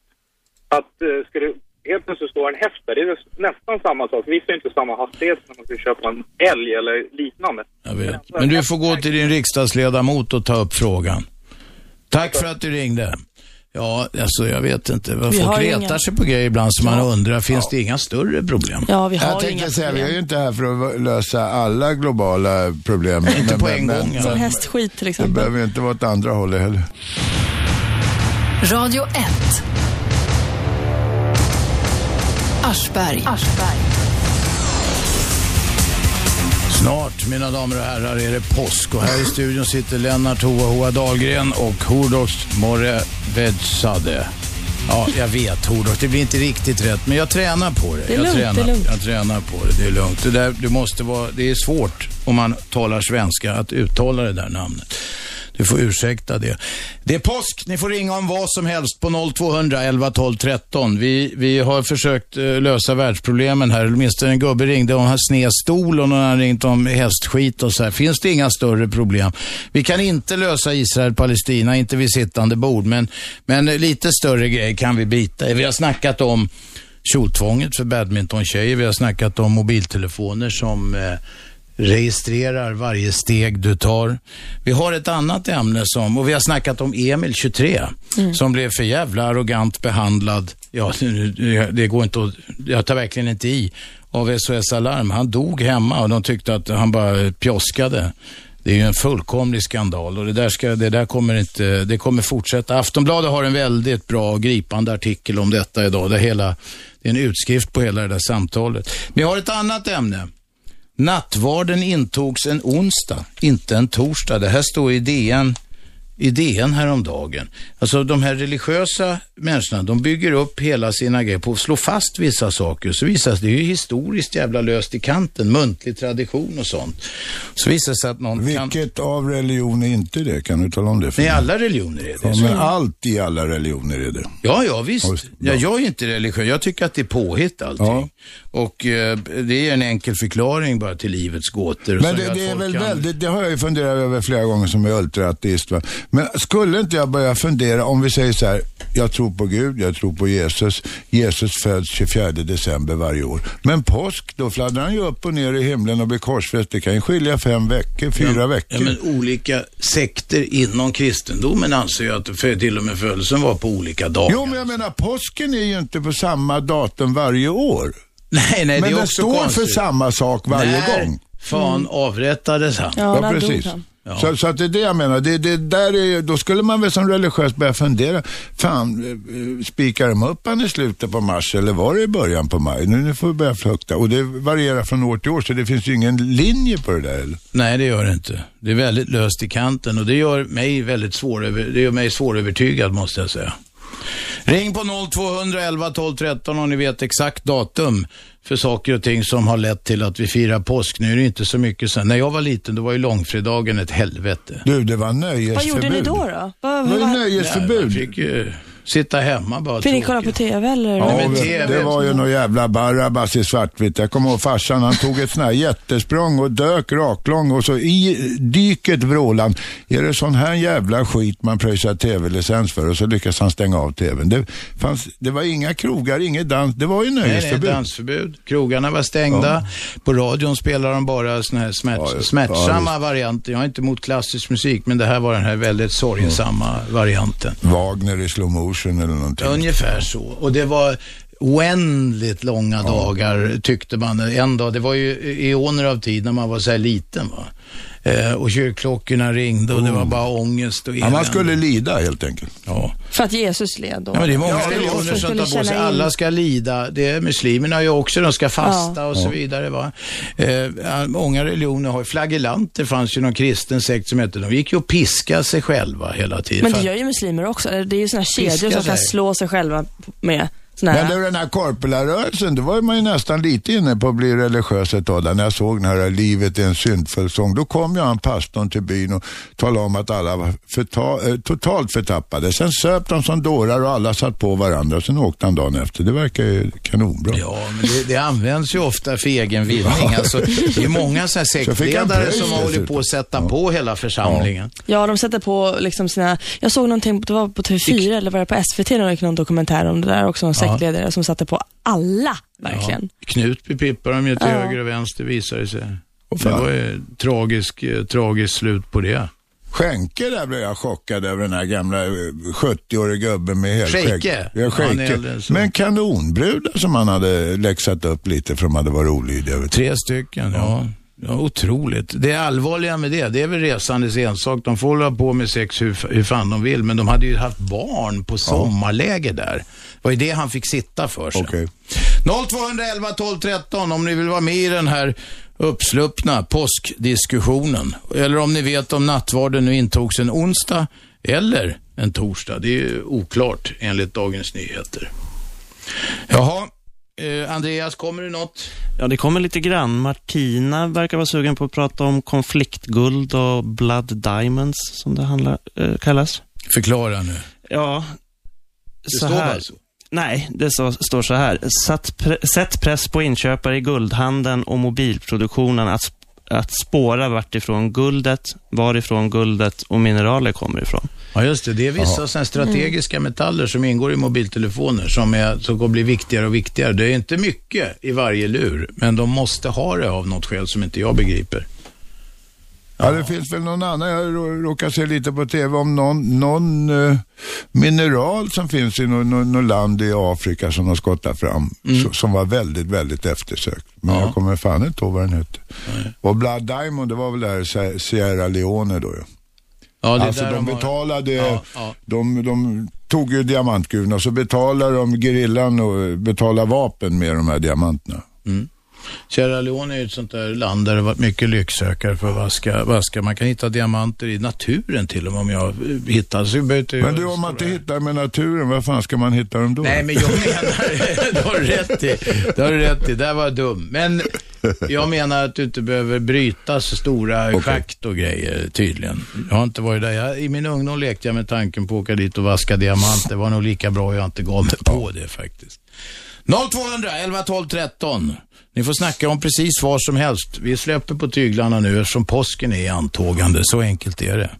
Att eh, ska det helt plötsligt stå en häst där, det är nästan samma sak. Visst är inte samma hastighet när man ska köpa en älg eller liknande. Jag vet. Men du får gå till din riksdagsledamot och ta upp frågan. Tack för att du ringde. Ja, alltså jag vet inte. Vi Folk retar inga- sig på grejer ibland så man undrar, finns det inga större problem? Ja, vi har Jag tänkte inga säga, vi är ju problem. inte här för att lösa alla globala problem. Inte på en gång, ja. Som hästskit till Det exempel. behöver ju inte vara åt andra hållet heller. Radio 1. Aschberg. Snart, mina damer och herrar, är det påsk och här i studion sitter Lennart Hoa Hoa Dahlgren och Hordox Morre Vedzade. Ja, jag vet Hordox, det blir inte riktigt rätt, men jag tränar på det. Det är jag lugnt, tränar, det är lugnt. Jag tränar på det, det är lugnt. Det, där, du måste vara, det är svårt om man talar svenska att uttala det där namnet. Du får ursäkta det. Det är påsk. Ni får ringa om vad som helst på 0200 11 12 13. Vi, vi har försökt eh, lösa världsproblemen här. Åtminstone en gubbe ringde om han sned stol och någon annan ringt om hästskit och så här. Finns det inga större problem? Vi kan inte lösa Israel-Palestina, inte vid sittande bord, men, men lite större grejer kan vi bita i. Vi har snackat om kjoltvånget för badmintontjejer. Vi har snackat om mobiltelefoner som eh, registrerar varje steg du tar. Vi har ett annat ämne som, och vi har snackat om Emil, 23, som blev för jävla arrogant behandlad. Ja, det- går inte att, jag tar verkligen inte i, av SOS Alarm. Han dog hemma och de tyckte att han bara pjoskade. Det är ju en fullkomlig skandal och det där, ska, det där kommer inte, det kommer fortsätta. Aftonbladet har en väldigt bra och gripande artikel om detta idag. Det, hela, det är en utskrift på hela det där samtalet. Jag har ett annat ämne. Nattvarden intogs en onsdag, inte en torsdag. Det här står i DN, i DN häromdagen. Alltså de här religiösa människorna, de bygger upp hela sina grejer på att slå fast vissa saker. Så visar det det är ju historiskt jävla löst i kanten, muntlig tradition och sånt. Så visar det sig att någon kan... Vilket av religioner är inte det? Kan du tala om det för Nej, mig? alla religioner är det. Ja, men allt i alla religioner är det. Ja, ja visst. Ja, Ja, jag är inte religiös. Jag tycker att det är påhitt allting. Ja. Och eh, det är en enkel förklaring bara till livets gåtor. Men det, det är väl kan- väldigt, det har jag ju funderat över flera gånger som är ultraateist. Va? Men skulle inte jag börja fundera, om vi säger så här, jag tror på Gud, jag tror på Jesus. Jesus föds 24 december varje år. Men påsk, då fladdrar han ju upp och ner i himlen och blir korsfäst. Det kan ju skilja fem veckor, fyra ja, veckor. Ja, men olika sekter inom kristendomen anser ju att för, till och med födelsen var på olika dagar. Jo, men jag menar påsken är ju inte på samma datum varje år. Nej, nej, Men det är det också står konstigt. för samma sak varje När gång. Fan avrättades han? Ja, precis. Så, så att det är det jag menar. Det, det där är, då skulle man väl som religiös börja fundera. Fan, eh, spikar de upp han i slutet på mars eller var det i början på maj? Nu, nu får vi börja flukta. Och det varierar från år till år så det finns ju ingen linje på det där. Eller? Nej, det gör det inte. Det är väldigt löst i kanten och det gör mig väldigt svåröver, det gör mig svårövertygad måste jag säga. Ring på 0211 12 13 om ni vet exakt datum för saker och ting som har lett till att vi firar påsk. Nu är det inte så mycket sen. När jag var liten då var ju långfredagen ett helvete. Du, det var nöjesförbud. Vad gjorde ni då? då? Vad, Det var ju vad- nöjesförbud. Man fick sitta hemma bara. Fick ni kolla på TV eller? Ja, men det, TV. det var ju någon jävla Barabbas i svartvitt. Jag kommer ihåg farsan, han tog ett sånt här jättesprång och dök raklång och så i dyket vrålade han. Är det sån här jävla skit man pröjsar tv-licens för? Och så lyckas han stänga av tvn. Det, fanns, det var inga krogar, inget dans, det var ju Nej, nej, nöjesförbud. dansförbud. Krogarna var stängda. På radion spelar de bara såna här smärt, Ja, ja, smärtsamma ja, varianter. Jag är inte emot klassisk musik, men det här var den här väldigt sorgesamma varianten. Wagner i slow Ocean eller någonting. Ungefär så. Och det var oändligt långa dagar tyckte man. En dag, det var ju eoner av tid när man var så här liten. Va? Eh, och kyrkklockorna ringde och det var bara ångest och Oh. Ja, man elände. skulle lida helt enkelt. Ja. För att Jesus led då? Ja, men det är många Ja, religioner som tar på sig, in- alla ska lida. Det är muslimerna ju också, de ska fasta Ja. och så Ja. vidare. Va? Eh, många religioner har, flagellanter fanns ju någon kristen sekt som hette, de gick ju och piskade sig själva hela tiden. Men det gör ju muslimer också. Det är ju här kedjor Piska som kan slå sig själva med. Men det, den här korpelarrörelsen, då var man ju nästan lite inne på att bli religiös ett tag. När jag såg den här Livet är en syndfull sång, då kom ju han pastorn till byn och talade om att alla var förta, eh, totalt förtappade. Sen söp de som dårar och alla satt på varandra. Sen åkte han dagen efter. Det verkar ju kanonbra. Ja, men det, det används ju ofta för egen vinning. Alltså, det är många så här sektledare som har hållit på att sätta på hela församlingen. Ja, de sätter på liksom sina... Jag såg någonting, det var på TV4 eller var det på SVT, någon dokumentär om det där också, Ja. Sektledare som satte på alla, verkligen. Ja. Knutby pippar de ju till Ja. höger och vänster visar det sig. Det fan. var ju tragisk, eh, tragiskt slut på det. Skänke där blev jag chockad över den här gamla eh, 70-åriga gubben med helskägg. Scheike. Ja, så. Men kanonbrudar som han hade läxat upp lite för de hade varit olydiga. Tre stycken, ja. ja. Otroligt. Det allvarliga med det, det är väl resandes ensak. De får hålla på med sex hur, hur fan de vill, men de hade ju haft barn på sommarläger där. Det var ju det han fick sitta för sen. Okej. 0211 12 13 om ni vill vara med i den här uppsluppna påskdiskussionen. Eller om ni vet om nattvarden nu intogs en onsdag eller en torsdag. Det är ju oklart enligt Dagens Nyheter. Jaha, eh, Andreas, kommer det något? Ja, det kommer lite grann. Martina verkar vara sugen på att prata om konfliktguld och blood diamonds, som det handlar, eh, kallas. Förklara nu. Ja, Det så står här. så. Nej, det så, står så här. Pre, sätt press på inköpare i guldhandeln och mobilproduktionen att, att spåra vart ifrån guldet, varifrån guldet och mineraler kommer ifrån. Ja, just det. Det är vissa sådana strategiska metaller som ingår i mobiltelefoner som, är, som kommer bli viktigare och viktigare. Det är inte mycket i varje lur, men de måste ha det av något skäl som inte jag begriper. Ja, det finns väl någon annan, jag rå- råkar se lite på tv om någon, någon eh, mineral som finns i något nå, nå land i Afrika som de skottat fram, så, som var väldigt, väldigt eftersökt. Men Ja. jag kommer fan inte ihåg vad den hette. Och Blood Diamond, det var väl där Sierra Leone då ju. Ja, alltså de, de har- betalade, Ja. De, de tog ju diamantgruvorna och så betalade de gerillan och betalade vapen med de här diamanterna. Sierra Leone är ju ett sånt där land där det varit mycket lycksökare för att vaska, vaska. Man kan hitta diamanter i naturen till och med om jag hittar. Så inte Men du, om man inte hittar med naturen, var fan ska man hitta dem då? Nej, men jag menar, det har du rätt i. Det har du rätt i, där var jag dum. Men jag menar att du inte behöver bryta så stora schakt och grejer tydligen. Jag har inte varit där. Jag, I min ungdom lekte jag med tanken på att åka dit och vaska diamant. Det var nog lika bra jag inte gav mig på det faktiskt. 0200 11 12 13. Ni får snacka om precis vad som helst. Vi släpper på tyglarna nu eftersom påsken är i antågande. Så enkelt är det.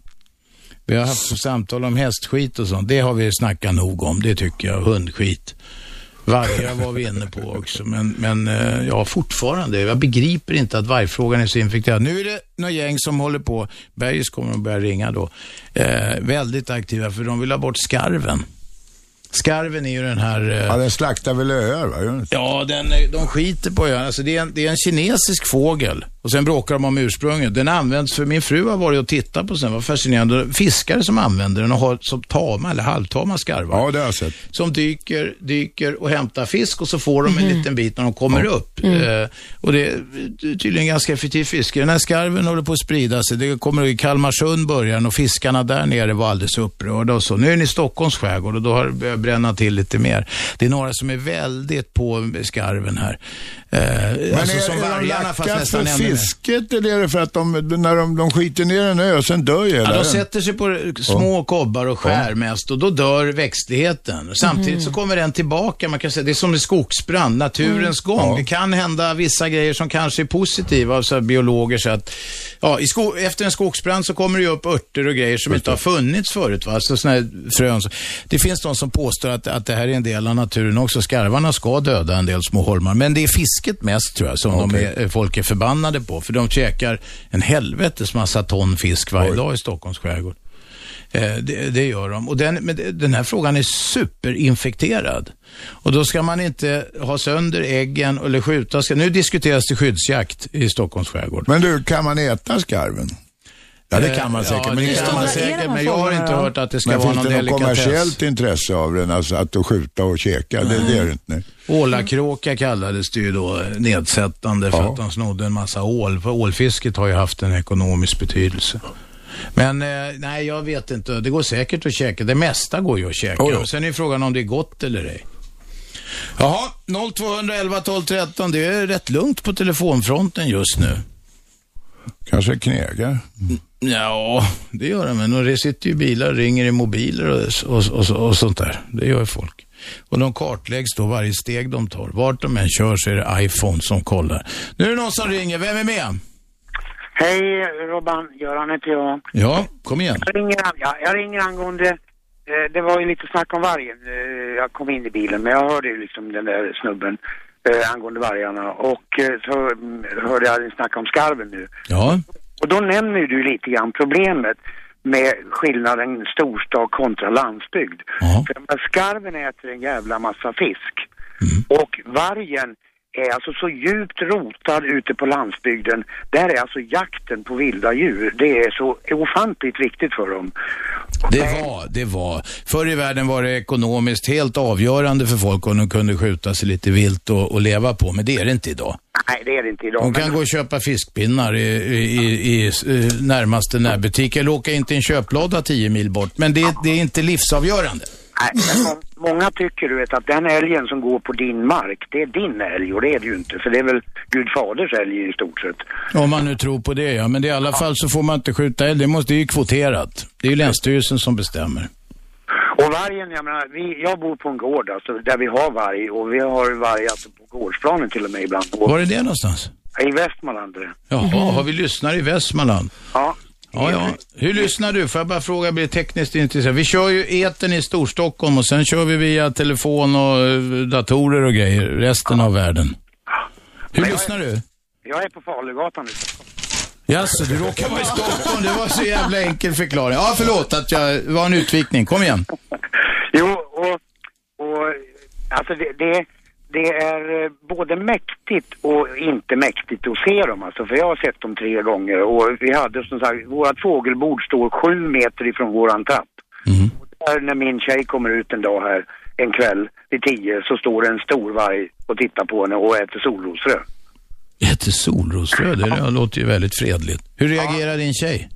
Vi har haft samtal om hästskit och sånt. Det har vi snackat nog om, det tycker jag. Hundskit. Vargar var vi inne på också, men, men eh, ja, fortfarande. Jag begriper inte att vargfrågan är så infekterad. Nu är det några gäng som håller på, Bergis kommer att börja ringa då, eh, väldigt aktiva för de vill ha bort skarven. Skarven är ju den här... eh, Ja, den slaktar väl öar va? Ja, den, de skiter på öarna. Alltså det, är en, det är en kinesisk fågel. Och sen bråkar de om ursprunget. Den används för, min fru har varit och tittat på den, var fascinerande. Fiskare som använder den och har som tama eller halvtama skarvar. Ja, det har jag sett. Som dyker, dyker och hämtar fisk och så får de en Mhm. liten bit när de kommer Ja. upp. Mm. Eh, och det är tydligen ganska effektivt fiske. Den här skarven håller på att sprida sig. Det kommer i Kalmarsund början och fiskarna där nere var alldeles upprörda och så. Nu är den i Stockholms skärgård och då har börjat bränna till lite mer. Det är några som är väldigt på skarven här. Eh, Men alltså är, som är de vargarna fast nästan för fisket eller är det för att de, när de, de skiter ner en ö sen dör ju Ja, hela de sätter sig på små kobbar och skär Ja. mest och då dör växtligheten. Samtidigt Mhm. så kommer den tillbaka, man kan säga det är som en skogsbrand, naturens Mm. gång. Ja. Det kan hända vissa grejer som kanske är positiva av så biologer så att, ja, i sko- efter en skogsbrand så kommer det ju upp örter och grejer som inte har funnits förut. Va? Alltså såna här frön. Så- Det finns de som påstår att, att det här är en del av naturen också. Skarvarna ska döda en del små holmar, men det är fisket mest tror jag som de Okej. är, folk är förbannade på. För de käkar en helvetes massa ton fisk varje dag i Stockholms skärgård. Eh, det, det gör de. Och den, den här frågan är superinfekterad. Och då ska man inte ha sönder äggen eller skjuta. Nu diskuteras det skyddsjakt i Stockholms skärgård. Men du, kan man äta skarven? Ja, det kan man Eh, säkert. ja, men det kan man säkert, men jag har inte hört att det ska men vara finns någon det något delikatess. kommersiellt intresse av den, alltså att skjuta och käka? Det, det är det inte. Ålakråka kallades det ju då nedsättande för att de snodde en massa ål. För ålfisket har ju haft en ekonomisk betydelse. Men eh, nej, jag vet inte. Det går säkert att käka. Det mesta går ju att käka. Oh, ja. Sen är frågan om det är gott eller ej. Jaha, 0211 12 13. Det är rätt lugnt på telefonfronten just nu. Kanske knegar? Ja, det gör de. Men de sitter ju bilar, ringer i mobiler och, och, och, och sånt där. Det gör folk. Och de kartläggs då varje steg de tar. Vart de än kör så är det iPhone som kollar. Nu är det någon som ringer. Vem är med? Hej Robban, Göran heter jag. Ja, kom igen. Jag ringer, ja, jag ringer angående, eh, det var ju lite snack om vargen. Eh, jag kom in i bilen men jag hörde ju liksom den där snubben eh, angående vargarna och eh, så mm, hörde jag snack om skarven nu. Ja. Och då nämner du lite grann problemet med skillnaden storstad kontra landsbygd. För jag menar, skarven äter en jävla massa fisk. Och vargen är alltså så djupt rotad ute på landsbygden. Där är alltså jakten på vilda djur, det är så ofantligt viktigt för dem. Det var, det var. Förr i världen var det ekonomiskt helt avgörande för folk om de kunde skjuta sig lite vilt och, och leva på, men det är det inte idag. Nej, det är det inte idag. De kan men- gå och köpa fiskpinnar i, i, i, i närmaste närbutik eller åka in till en köplåda 10 mil bort, men det, det är inte livsavgörande. Många tycker du vet att den älgen som går på din mark, det är din älg och det är det ju inte. För det är väl Gud faders älg i stort sett. Om man nu tror på det, ja. Men i alla fall så får man inte skjuta älg. Det, måste, det är ju kvoterat. Det är ju Länsstyrelsen som bestämmer. Och vargen, jag menar, vi, jag bor på en gård alltså, där vi har varg och vi har varg alltså, på gårdsplanen till och med ibland. Och, Var är det någonstans? I Västmanland. det. Jaha, har vi lyssnare i Västmanland? Ja. Ja, ja. Hur lyssnar du? Får jag bara fråga, blir tekniskt intresserad? Vi kör ju eten i Storstockholm och sen kör vi via telefon och eh, datorer och grejer resten av världen. Hur lyssnar du? Jag är på Falugatan nu. Jaså, du råkar vara i Stockholm. Det var så jävla enkel förklaring. Ja, förlåt att jag det var en utvikning. Kom igen. Jo, och, och alltså det, det, det är eh, både mäktigt och inte mäktigt att se dem alltså, för jag har sett dem tre gånger och vi hade som sagt, vårat fågelbord står sju meter ifrån våran trapp. Och där när min tjej kommer ut en dag här, en kväll vid tio, så står det en stor varg och tittar på henne och äter solrosfrö. Äter solrosfrö, det låter ju väldigt fredligt. Hur reagerar din tjej?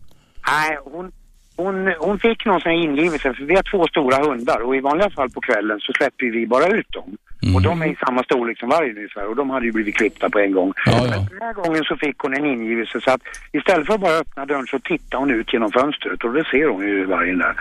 Nej, hon, hon, hon fick någon sån här ingivelse, för vi har två stora hundar och i vanliga fall på kvällen så släpper vi bara ut dem. Och de är i samma storlek som vargen ungefär och de hade ju blivit klippta på en gång. Men den här gången så fick hon en ingivelse så att istället för att bara öppna dörren så tittar hon ut genom fönstret och det ser hon ju vargen där.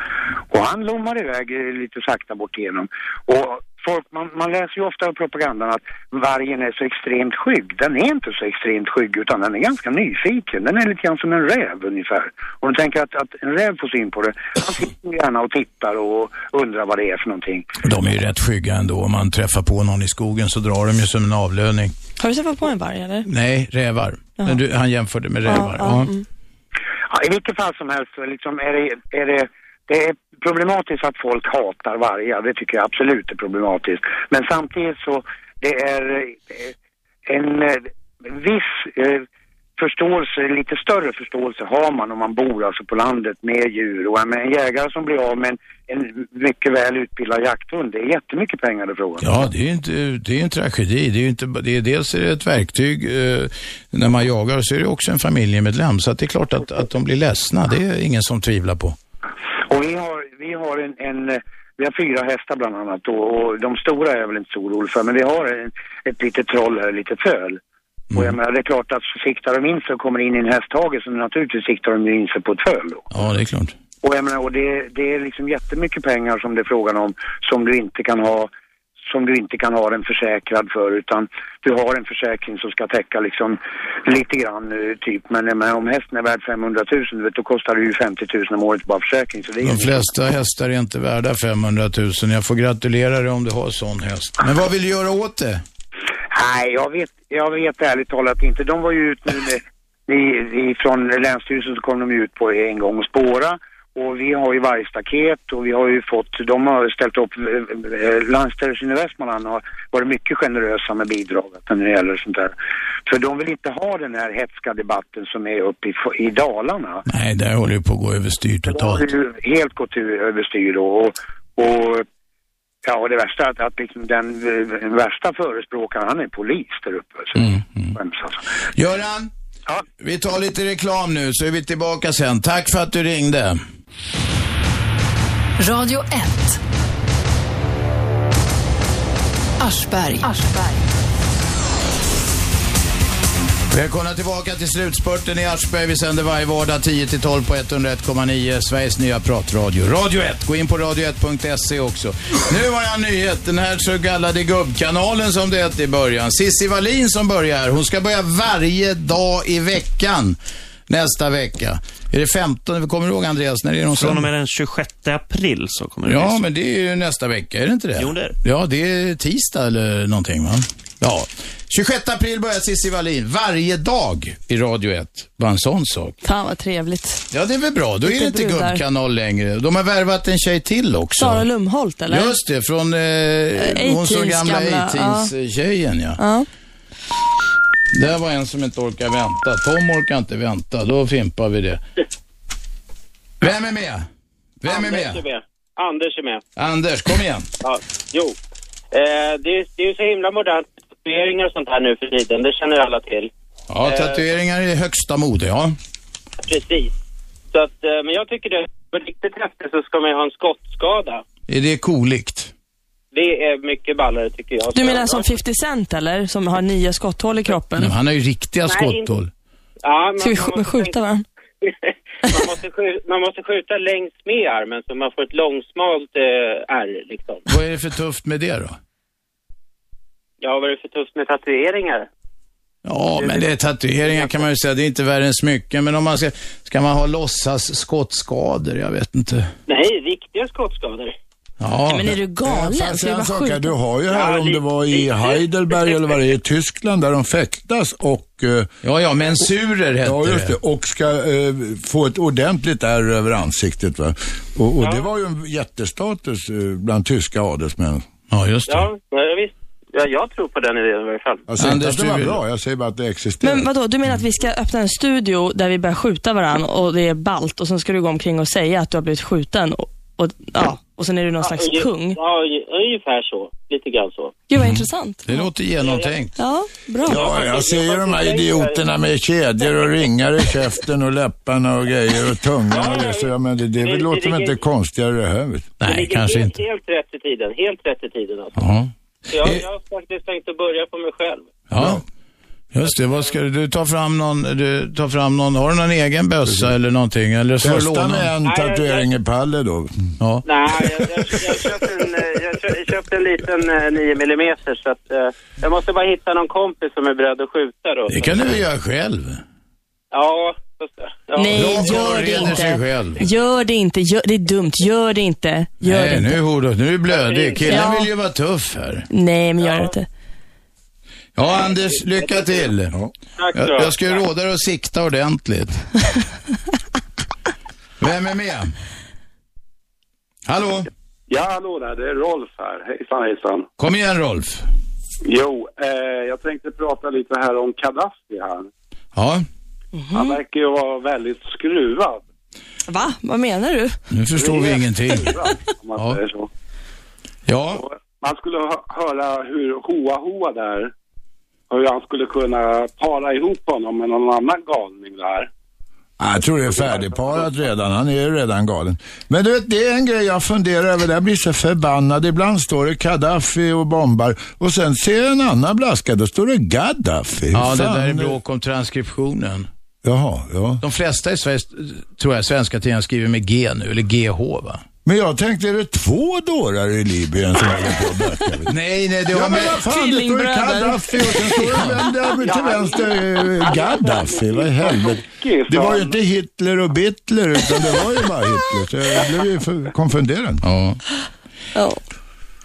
Och han lommar iväg eh, lite sakta bort igenom. Och folk, man, man läser ju ofta i propagandan att vargen är så extremt skygg. Den är inte så extremt skygg utan den är ganska nyfiken. Den är lite grann som en räv ungefär. Och du tänker att, att en räv får syn på det. Han sitter gärna och tittar och undrar vad det är för någonting. De är ju rätt skygga ändå. Om man träffar på någon i skogen så drar de ju som en avlöning. Har du träffat på en varg eller? Nej, rävar. Men du, han jämförde med rävar. ja, Ja. mm. Ja, I vilket fall som helst liksom är det, är det det är problematiskt att folk hatar vargar, det tycker jag absolut är problematiskt. Men samtidigt så, det är eh, en eh, viss eh, förståelse, lite större förståelse har man om man bor alltså på landet med djur. Och en jägare som blir av med en, en mycket väl utbildad jakthund, det är jättemycket pengar det är frågan om. Ja, det är, inte, det är en tragedi. Det är inte, det är, dels är det ett verktyg eh, när man jagar så är det också en familjemedlem. Så att det är klart att, att de blir ledsna. Det är ingen som tvivlar på. Och vi har, vi har en, en vi har fyra hästar bland annat och, och de stora är jag väl inte så orolig för, men vi har en, ett litet troll här, ett litet föl. Och jag menar, det är klart att siktar de in sig och kommer in i en hästhage så naturligtvis siktar de in sig på ett föl då. Ja, det är klart. Och jag menar, och det, det är liksom jättemycket pengar som det är frågan om som du inte kan ha som du inte kan ha den försäkrad för utan du har en försäkring som ska täcka liksom lite grann eh, typ men, jag menar, om hästen är värd 500 000 du vet, då kostar det ju 50 000 om året bara försäkring så det är De flesta hästar är inte värda 500 000. Jag får gratulera dig om du har sån häst. Men vad vill du göra åt det? Nej, jag vet, jag vet ärligt talat inte. De var ju ut nu med, i, i, från Länsstyrelsen så kom de ut på en gång och spåra. Och vi har ju vargstaket och vi har ju fått, de har ställt upp, eh, eh, Länsstyrelsen i Västmanland har varit mycket generösa med bidraget när det gäller sånt där. För de vill inte ha den här hetska debatten som är uppe i, i Dalarna. Nej, där håller ju på att gå överstyr Det har totalt. ju helt gått överstyr då. och, och Ja, och det värsta är att, att liksom den, eh, den värsta förespråkaren, han är polis där uppe. Så skäms alltså. Göran, vi tar lite reklam nu så är vi tillbaka sen. Tack för att du ringde. Radio 1. Aschberg. Välkomna tillbaka till slutspurten i Aschberg. Vi sänder varje vardag 10-12 på 101,9. Sveriges nya pratradio. Radio 1. Gå in på radio1.se också. Nu har jag en nyhet. Den här så kallade gubbkanalen som det hette i början. Sissi Wallin som börjar. Hon ska börja varje dag i veckan. Nästa vecka. Är det 15? Kommer du ihåg Andreas? När är det hon Från och med den 26 april så kommer det Ja, men det är ju nästa vecka, är det inte det? Jo, det är Ja, det är tisdag eller någonting, va? Ja. 26 april börjar Cissi Wallin varje dag i Radio 1. Bara en sån sak. Fan vad trevligt. Ja, det är väl bra. Då är Lite det inte brudar. gubbkanal längre. De har värvat en tjej till också. Sara Lumholt eller? Just det, från eh, hon så gamla gamla, A-Teens-tjejen, ja. Ja. Det var en som inte orkar vänta. Tom orkar inte vänta. Då fimpar vi det. Vem är med? Vem är Anders med? är med. Anders är med. Anders, kom igen. Ja, jo. Eh, det, är, det är ju så himla modernt tatueringar och sånt här nu för tiden. Det känner alla till. Ja, Eh, tatueringar är högsta mode, ja. Precis. Så att, eh, men jag tycker det, för riktigt häftigt så ska man ju ha en skottskada. Är det cooligt? Det är mycket ballare tycker jag. Du menar som 50 Cent eller? Som har nio skotthål i kroppen? Men han har ju riktiga Nej, skotthåll. Ja, man, Ska vi man, sk- måste skjuta varandra? man, måste skjuta, man måste skjuta längs med armen så man får ett långsmalt eh, ärr liksom. Vad är det för tufft med det då? Ja, vad är det för tufft med tatueringar? Ja, men det är tatueringar kan man ju säga. Det är inte värre än smycken. Men om man ska, ska man ha låtsas skottskador? Jag vet inte. Nej, riktiga skottskador. Ja. Men är du galen? Jag Ska du sak? Du har ju här Ja, om det var i. Heidelberg eller vad det är, i Tyskland där de fäktas och... eh, Ja, ja, mensurer hette Ja, just det. det. Och ska eh, få ett ordentligt ärr över ansiktet. Va? Och, och det var ju en jättestatus eh, bland tyska adelsmän. Ja, just Ja, ja visst. Ja, jag tror på den idén i alla fall. Jag säger inte Anders, att det var bra, jag säger bara att det existerar. Men vadå, du menar att vi ska öppna en studio där vi börjar skjuta varandra och det är balt och sen ska du gå omkring och säga att du har blivit skjuten och, och, ja, och sen är du någon slags unge- kung? Ja, unge- ungefär så. Lite grann så. Gud vad intressant. Det låter genomtänkt. Ja, bra. Ja, jag ser ju de här idioterna med kedjor och ringar i käften och läpparna och grejer och tungan och det. Så jag men det, det, Det- låter väl inte konstigare det här. vet du. Det Nej, kanske helt, inte. Helt rätt i tiden. Helt rätt i tiden alltså. Ja. Jag, jag har faktiskt tänkt att börja på mig själv. ja. Just det, vad ska du, du ta fram någon, du tar fram någon, har du någon egen bössa eller någonting? Eller så Testa låna? med en tatuering i Palle då. Ja. Nej, jag, jag, jag, köpte en, eh, jag, kö- jag köpte en liten eh, 9 mm så att eh, jag måste bara hitta någon kompis som är beredd att skjuta då. Det kan du väl göra själv? Ja, fast, ja. Nej, gör det inte. Gör det inte. Gör, det är dumt. Gör det inte. Gör det Nej, inte. nu är nu är du blödig. Killen Ja. vill ju vara tuff här. Nej, men gör det inte. Ja, Anders, lycka till. Tack Jag, så. jag ska ju råda dig att sikta ordentligt. Vem är med? Hallå? Ja, hallå där. Det är Rolf här. Hejsan, hejsan. Kom igen Rolf. Jo, eh, jag tänkte prata lite här om Gaddafi här. Ja, Han verkar ju vara väldigt skruvad. Va? Vad menar du? nu förstår vi ingenting. Skruvad, om man Ja. säger så. Ja, Man skulle hö- höra hur Hoa Hoa där, hur han skulle kunna para ihop honom med någon annan galning där. Ja, Jag tror det är färdigparat redan. Han är ju redan galen. Men du vet, det är en grej jag funderar över. Jag blir så förbannad. Ibland står det Gaddafi och bombar och sen ser jag en annan blaska. Då står det Gaddafi. ja det Fan, där är bråk om transkriptionen. Jaha, ja. De flesta i Sverige, tror jag, svenska tidningar skriver med G nu, eller GH va? Men jag tänkte, är det två dårar i Libyen som håller på och bökar? Nej, nej, det Ja, har men vad fan, det står ju Gaddafi och sen står det till vänster, Gaddafi, vad i helvete. Det var ju inte Hitler och Bittler, utan det var ju bara Hitler. Så jag blev ju för konfunderad. Ja. Ja.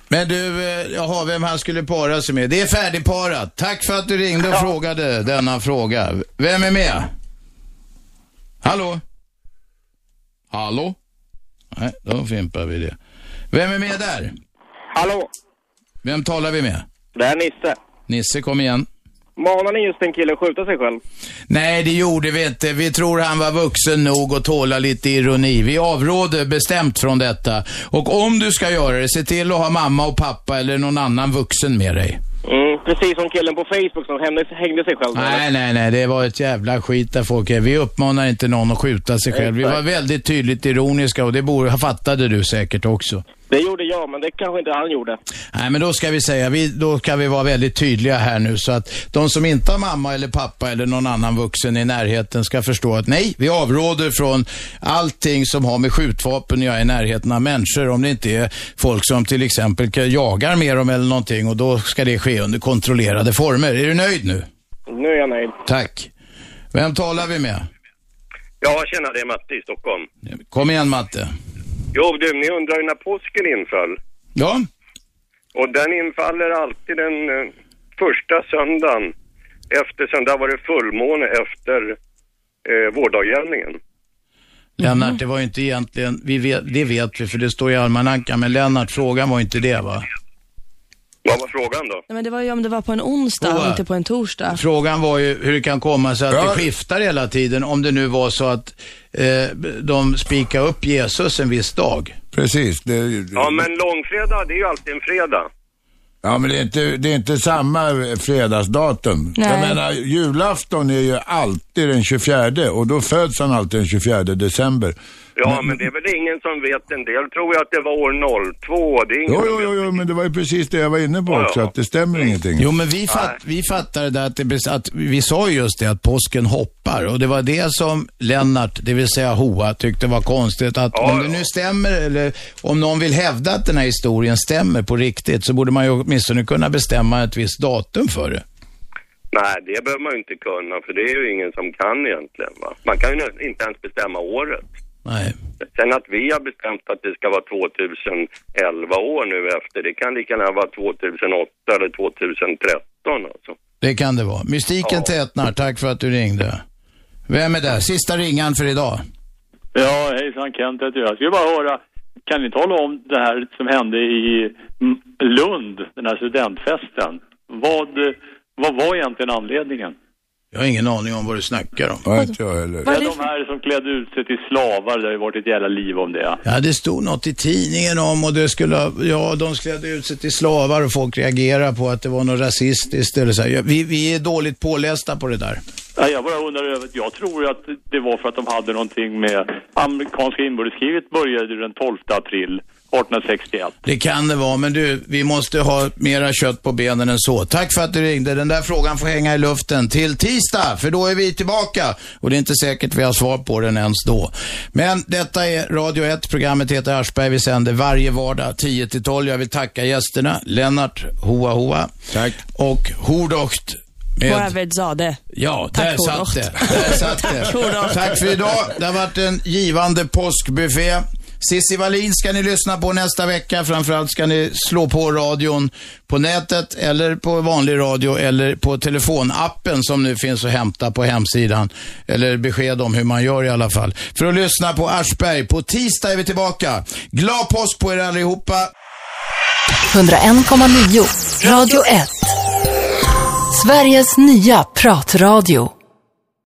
Men du, eh, jaha, vem han skulle para sig med. Det är färdigparat. Tack för att du ringde och frågade denna fråga. Vem är med? Hallå? Hallå? Nej, då fimpar vi det. Vem är med där? Hallå, Vem talar vi med? det är Nisse. Nisse, kom igen. Manar ni just en kille att skjuta sig själv? Nej, det gjorde vi inte. Vi tror han var vuxen nog att tåla lite ironi. Vi avråder bestämt från detta. Och om du ska göra det, se till att ha mamma och pappa eller någon annan vuxen med dig. Mm, precis som killen på Facebook som hängde, hängde sig själv. Nej, nej, nej, det var ett jävla skit där folk är. Vi uppmanar inte någon att skjuta sig själv. Vi var väldigt tydligt ironiska och det borde, fattade du säkert också. Det gjorde jag, men det kanske inte han gjorde. Nej, men då ska vi säga, vi, då ska vi vara väldigt tydliga här nu så att de som inte har mamma eller pappa eller någon annan vuxen i närheten ska förstå att nej, vi avråder från allting som har med skjutvapen att göra i närheten av människor om det inte är folk som till exempel jagar med dem eller någonting och då ska det ske under kontrollerade former. Är du nöjd nu? Nu är jag nöjd. Tack. Vem talar vi med? Ja, tjena, det är Matte i Stockholm. Kom igen Matte. Jo, du, ni undrar ju när påsken inföll. Ja. Och den infaller alltid den eh, första söndagen efter söndag var det fullmåne efter eh, vårdagjämningen. Lennart, det var ju inte egentligen, vi vet, det vet vi för det står i almanackan, men Lennart, frågan var inte det va? Vad var frågan då? Nej, men det var ju om det var på en onsdag och inte på en torsdag. Frågan var ju hur det kan komma sig att Ja. det skiftar hela tiden om det nu var så att eh, de spikar upp Jesus en viss dag. Precis. Det, Ja, men långfredag, det är ju alltid en fredag. Ja, men det är inte, det är inte samma fredagsdatum. Nej. Jag menar, julafton är ju alltid den 24 och då föds han alltid den 24 december. Ja, men, det är väl ingen som vet. En del tror ju att det var år 02. Det är ingen Jo, jo, jo, jo, men det var ju precis det jag var inne på också, att det stämmer ingenting. Jo, men vi, fatt, vi fattade det att, det, att vi sa ju just det att påsken hoppar och det var det som Lennart, det vill säga Hoa, tyckte var konstigt att om det nu stämmer eller om någon vill hävda att den här historien stämmer på riktigt så borde man ju åtminstone kunna bestämma ett visst datum för det. Nej, det behöver man ju inte kunna, för det är ju ingen som kan egentligen. Va? Man kan ju inte ens bestämma året. Nej. Sen att vi har bestämt att det ska vara 2011 år nu efter, det kan lika gärna vara 2008 eller 2013 alltså. Det kan det vara. Mystiken tätnar, tack för att du ringde. Vem är där? Sista ringan för idag. Ja, hejsan Kent heter jag. Jag skulle bara höra, kan ni tala om det här som hände i Lund, den här studentfesten? Vad, vad var egentligen anledningen? Jag har ingen aning om vad du snackar om. Ja, inte jag heller. Ja, de här som klädde ut sig till slavar, det har ju varit ett jävla liv om det. Ja, det stod något i tidningen om och det skulle, ja, de klädde ut sig till slavar och folk reagerade på att det var något rasistiskt eller så. här. Vi, vi är dåligt pålästa på det där. Ja, jag bara undrar över, jag tror att det var för att de hade någonting med amerikanska inbördeskriget började ju den 12 april 1861. Det kan det vara, men du, vi måste ha mera kött på benen än så. Tack för att du ringde. Den där frågan får hänga i luften till tisdag, för då är vi tillbaka. Och det är inte säkert vi har svar på den ens då. Men detta är Radio 1, programmet heter Aschberg. Vi sänder varje vardag 10 till 12. Jag vill tacka gästerna, Lennart Hoa Hoa. Tack. Och Hordocht med... Mohamed Zade. Ja, Tack, där satt det. Där satt Tack, det. Tack för idag. Det har varit en givande påskbuffé. Cissi Wallin ska ni lyssna på nästa vecka. Framförallt ska ni slå på radion på nätet eller på vanlig radio eller på telefonappen som nu finns att hämta på hemsidan. Eller besked om hur man gör i alla fall. För att lyssna på Aschberg. På tisdag är vi tillbaka. Glad påsk på er allihopa. 101,9 Radio 1. Sveriges nya pratradio.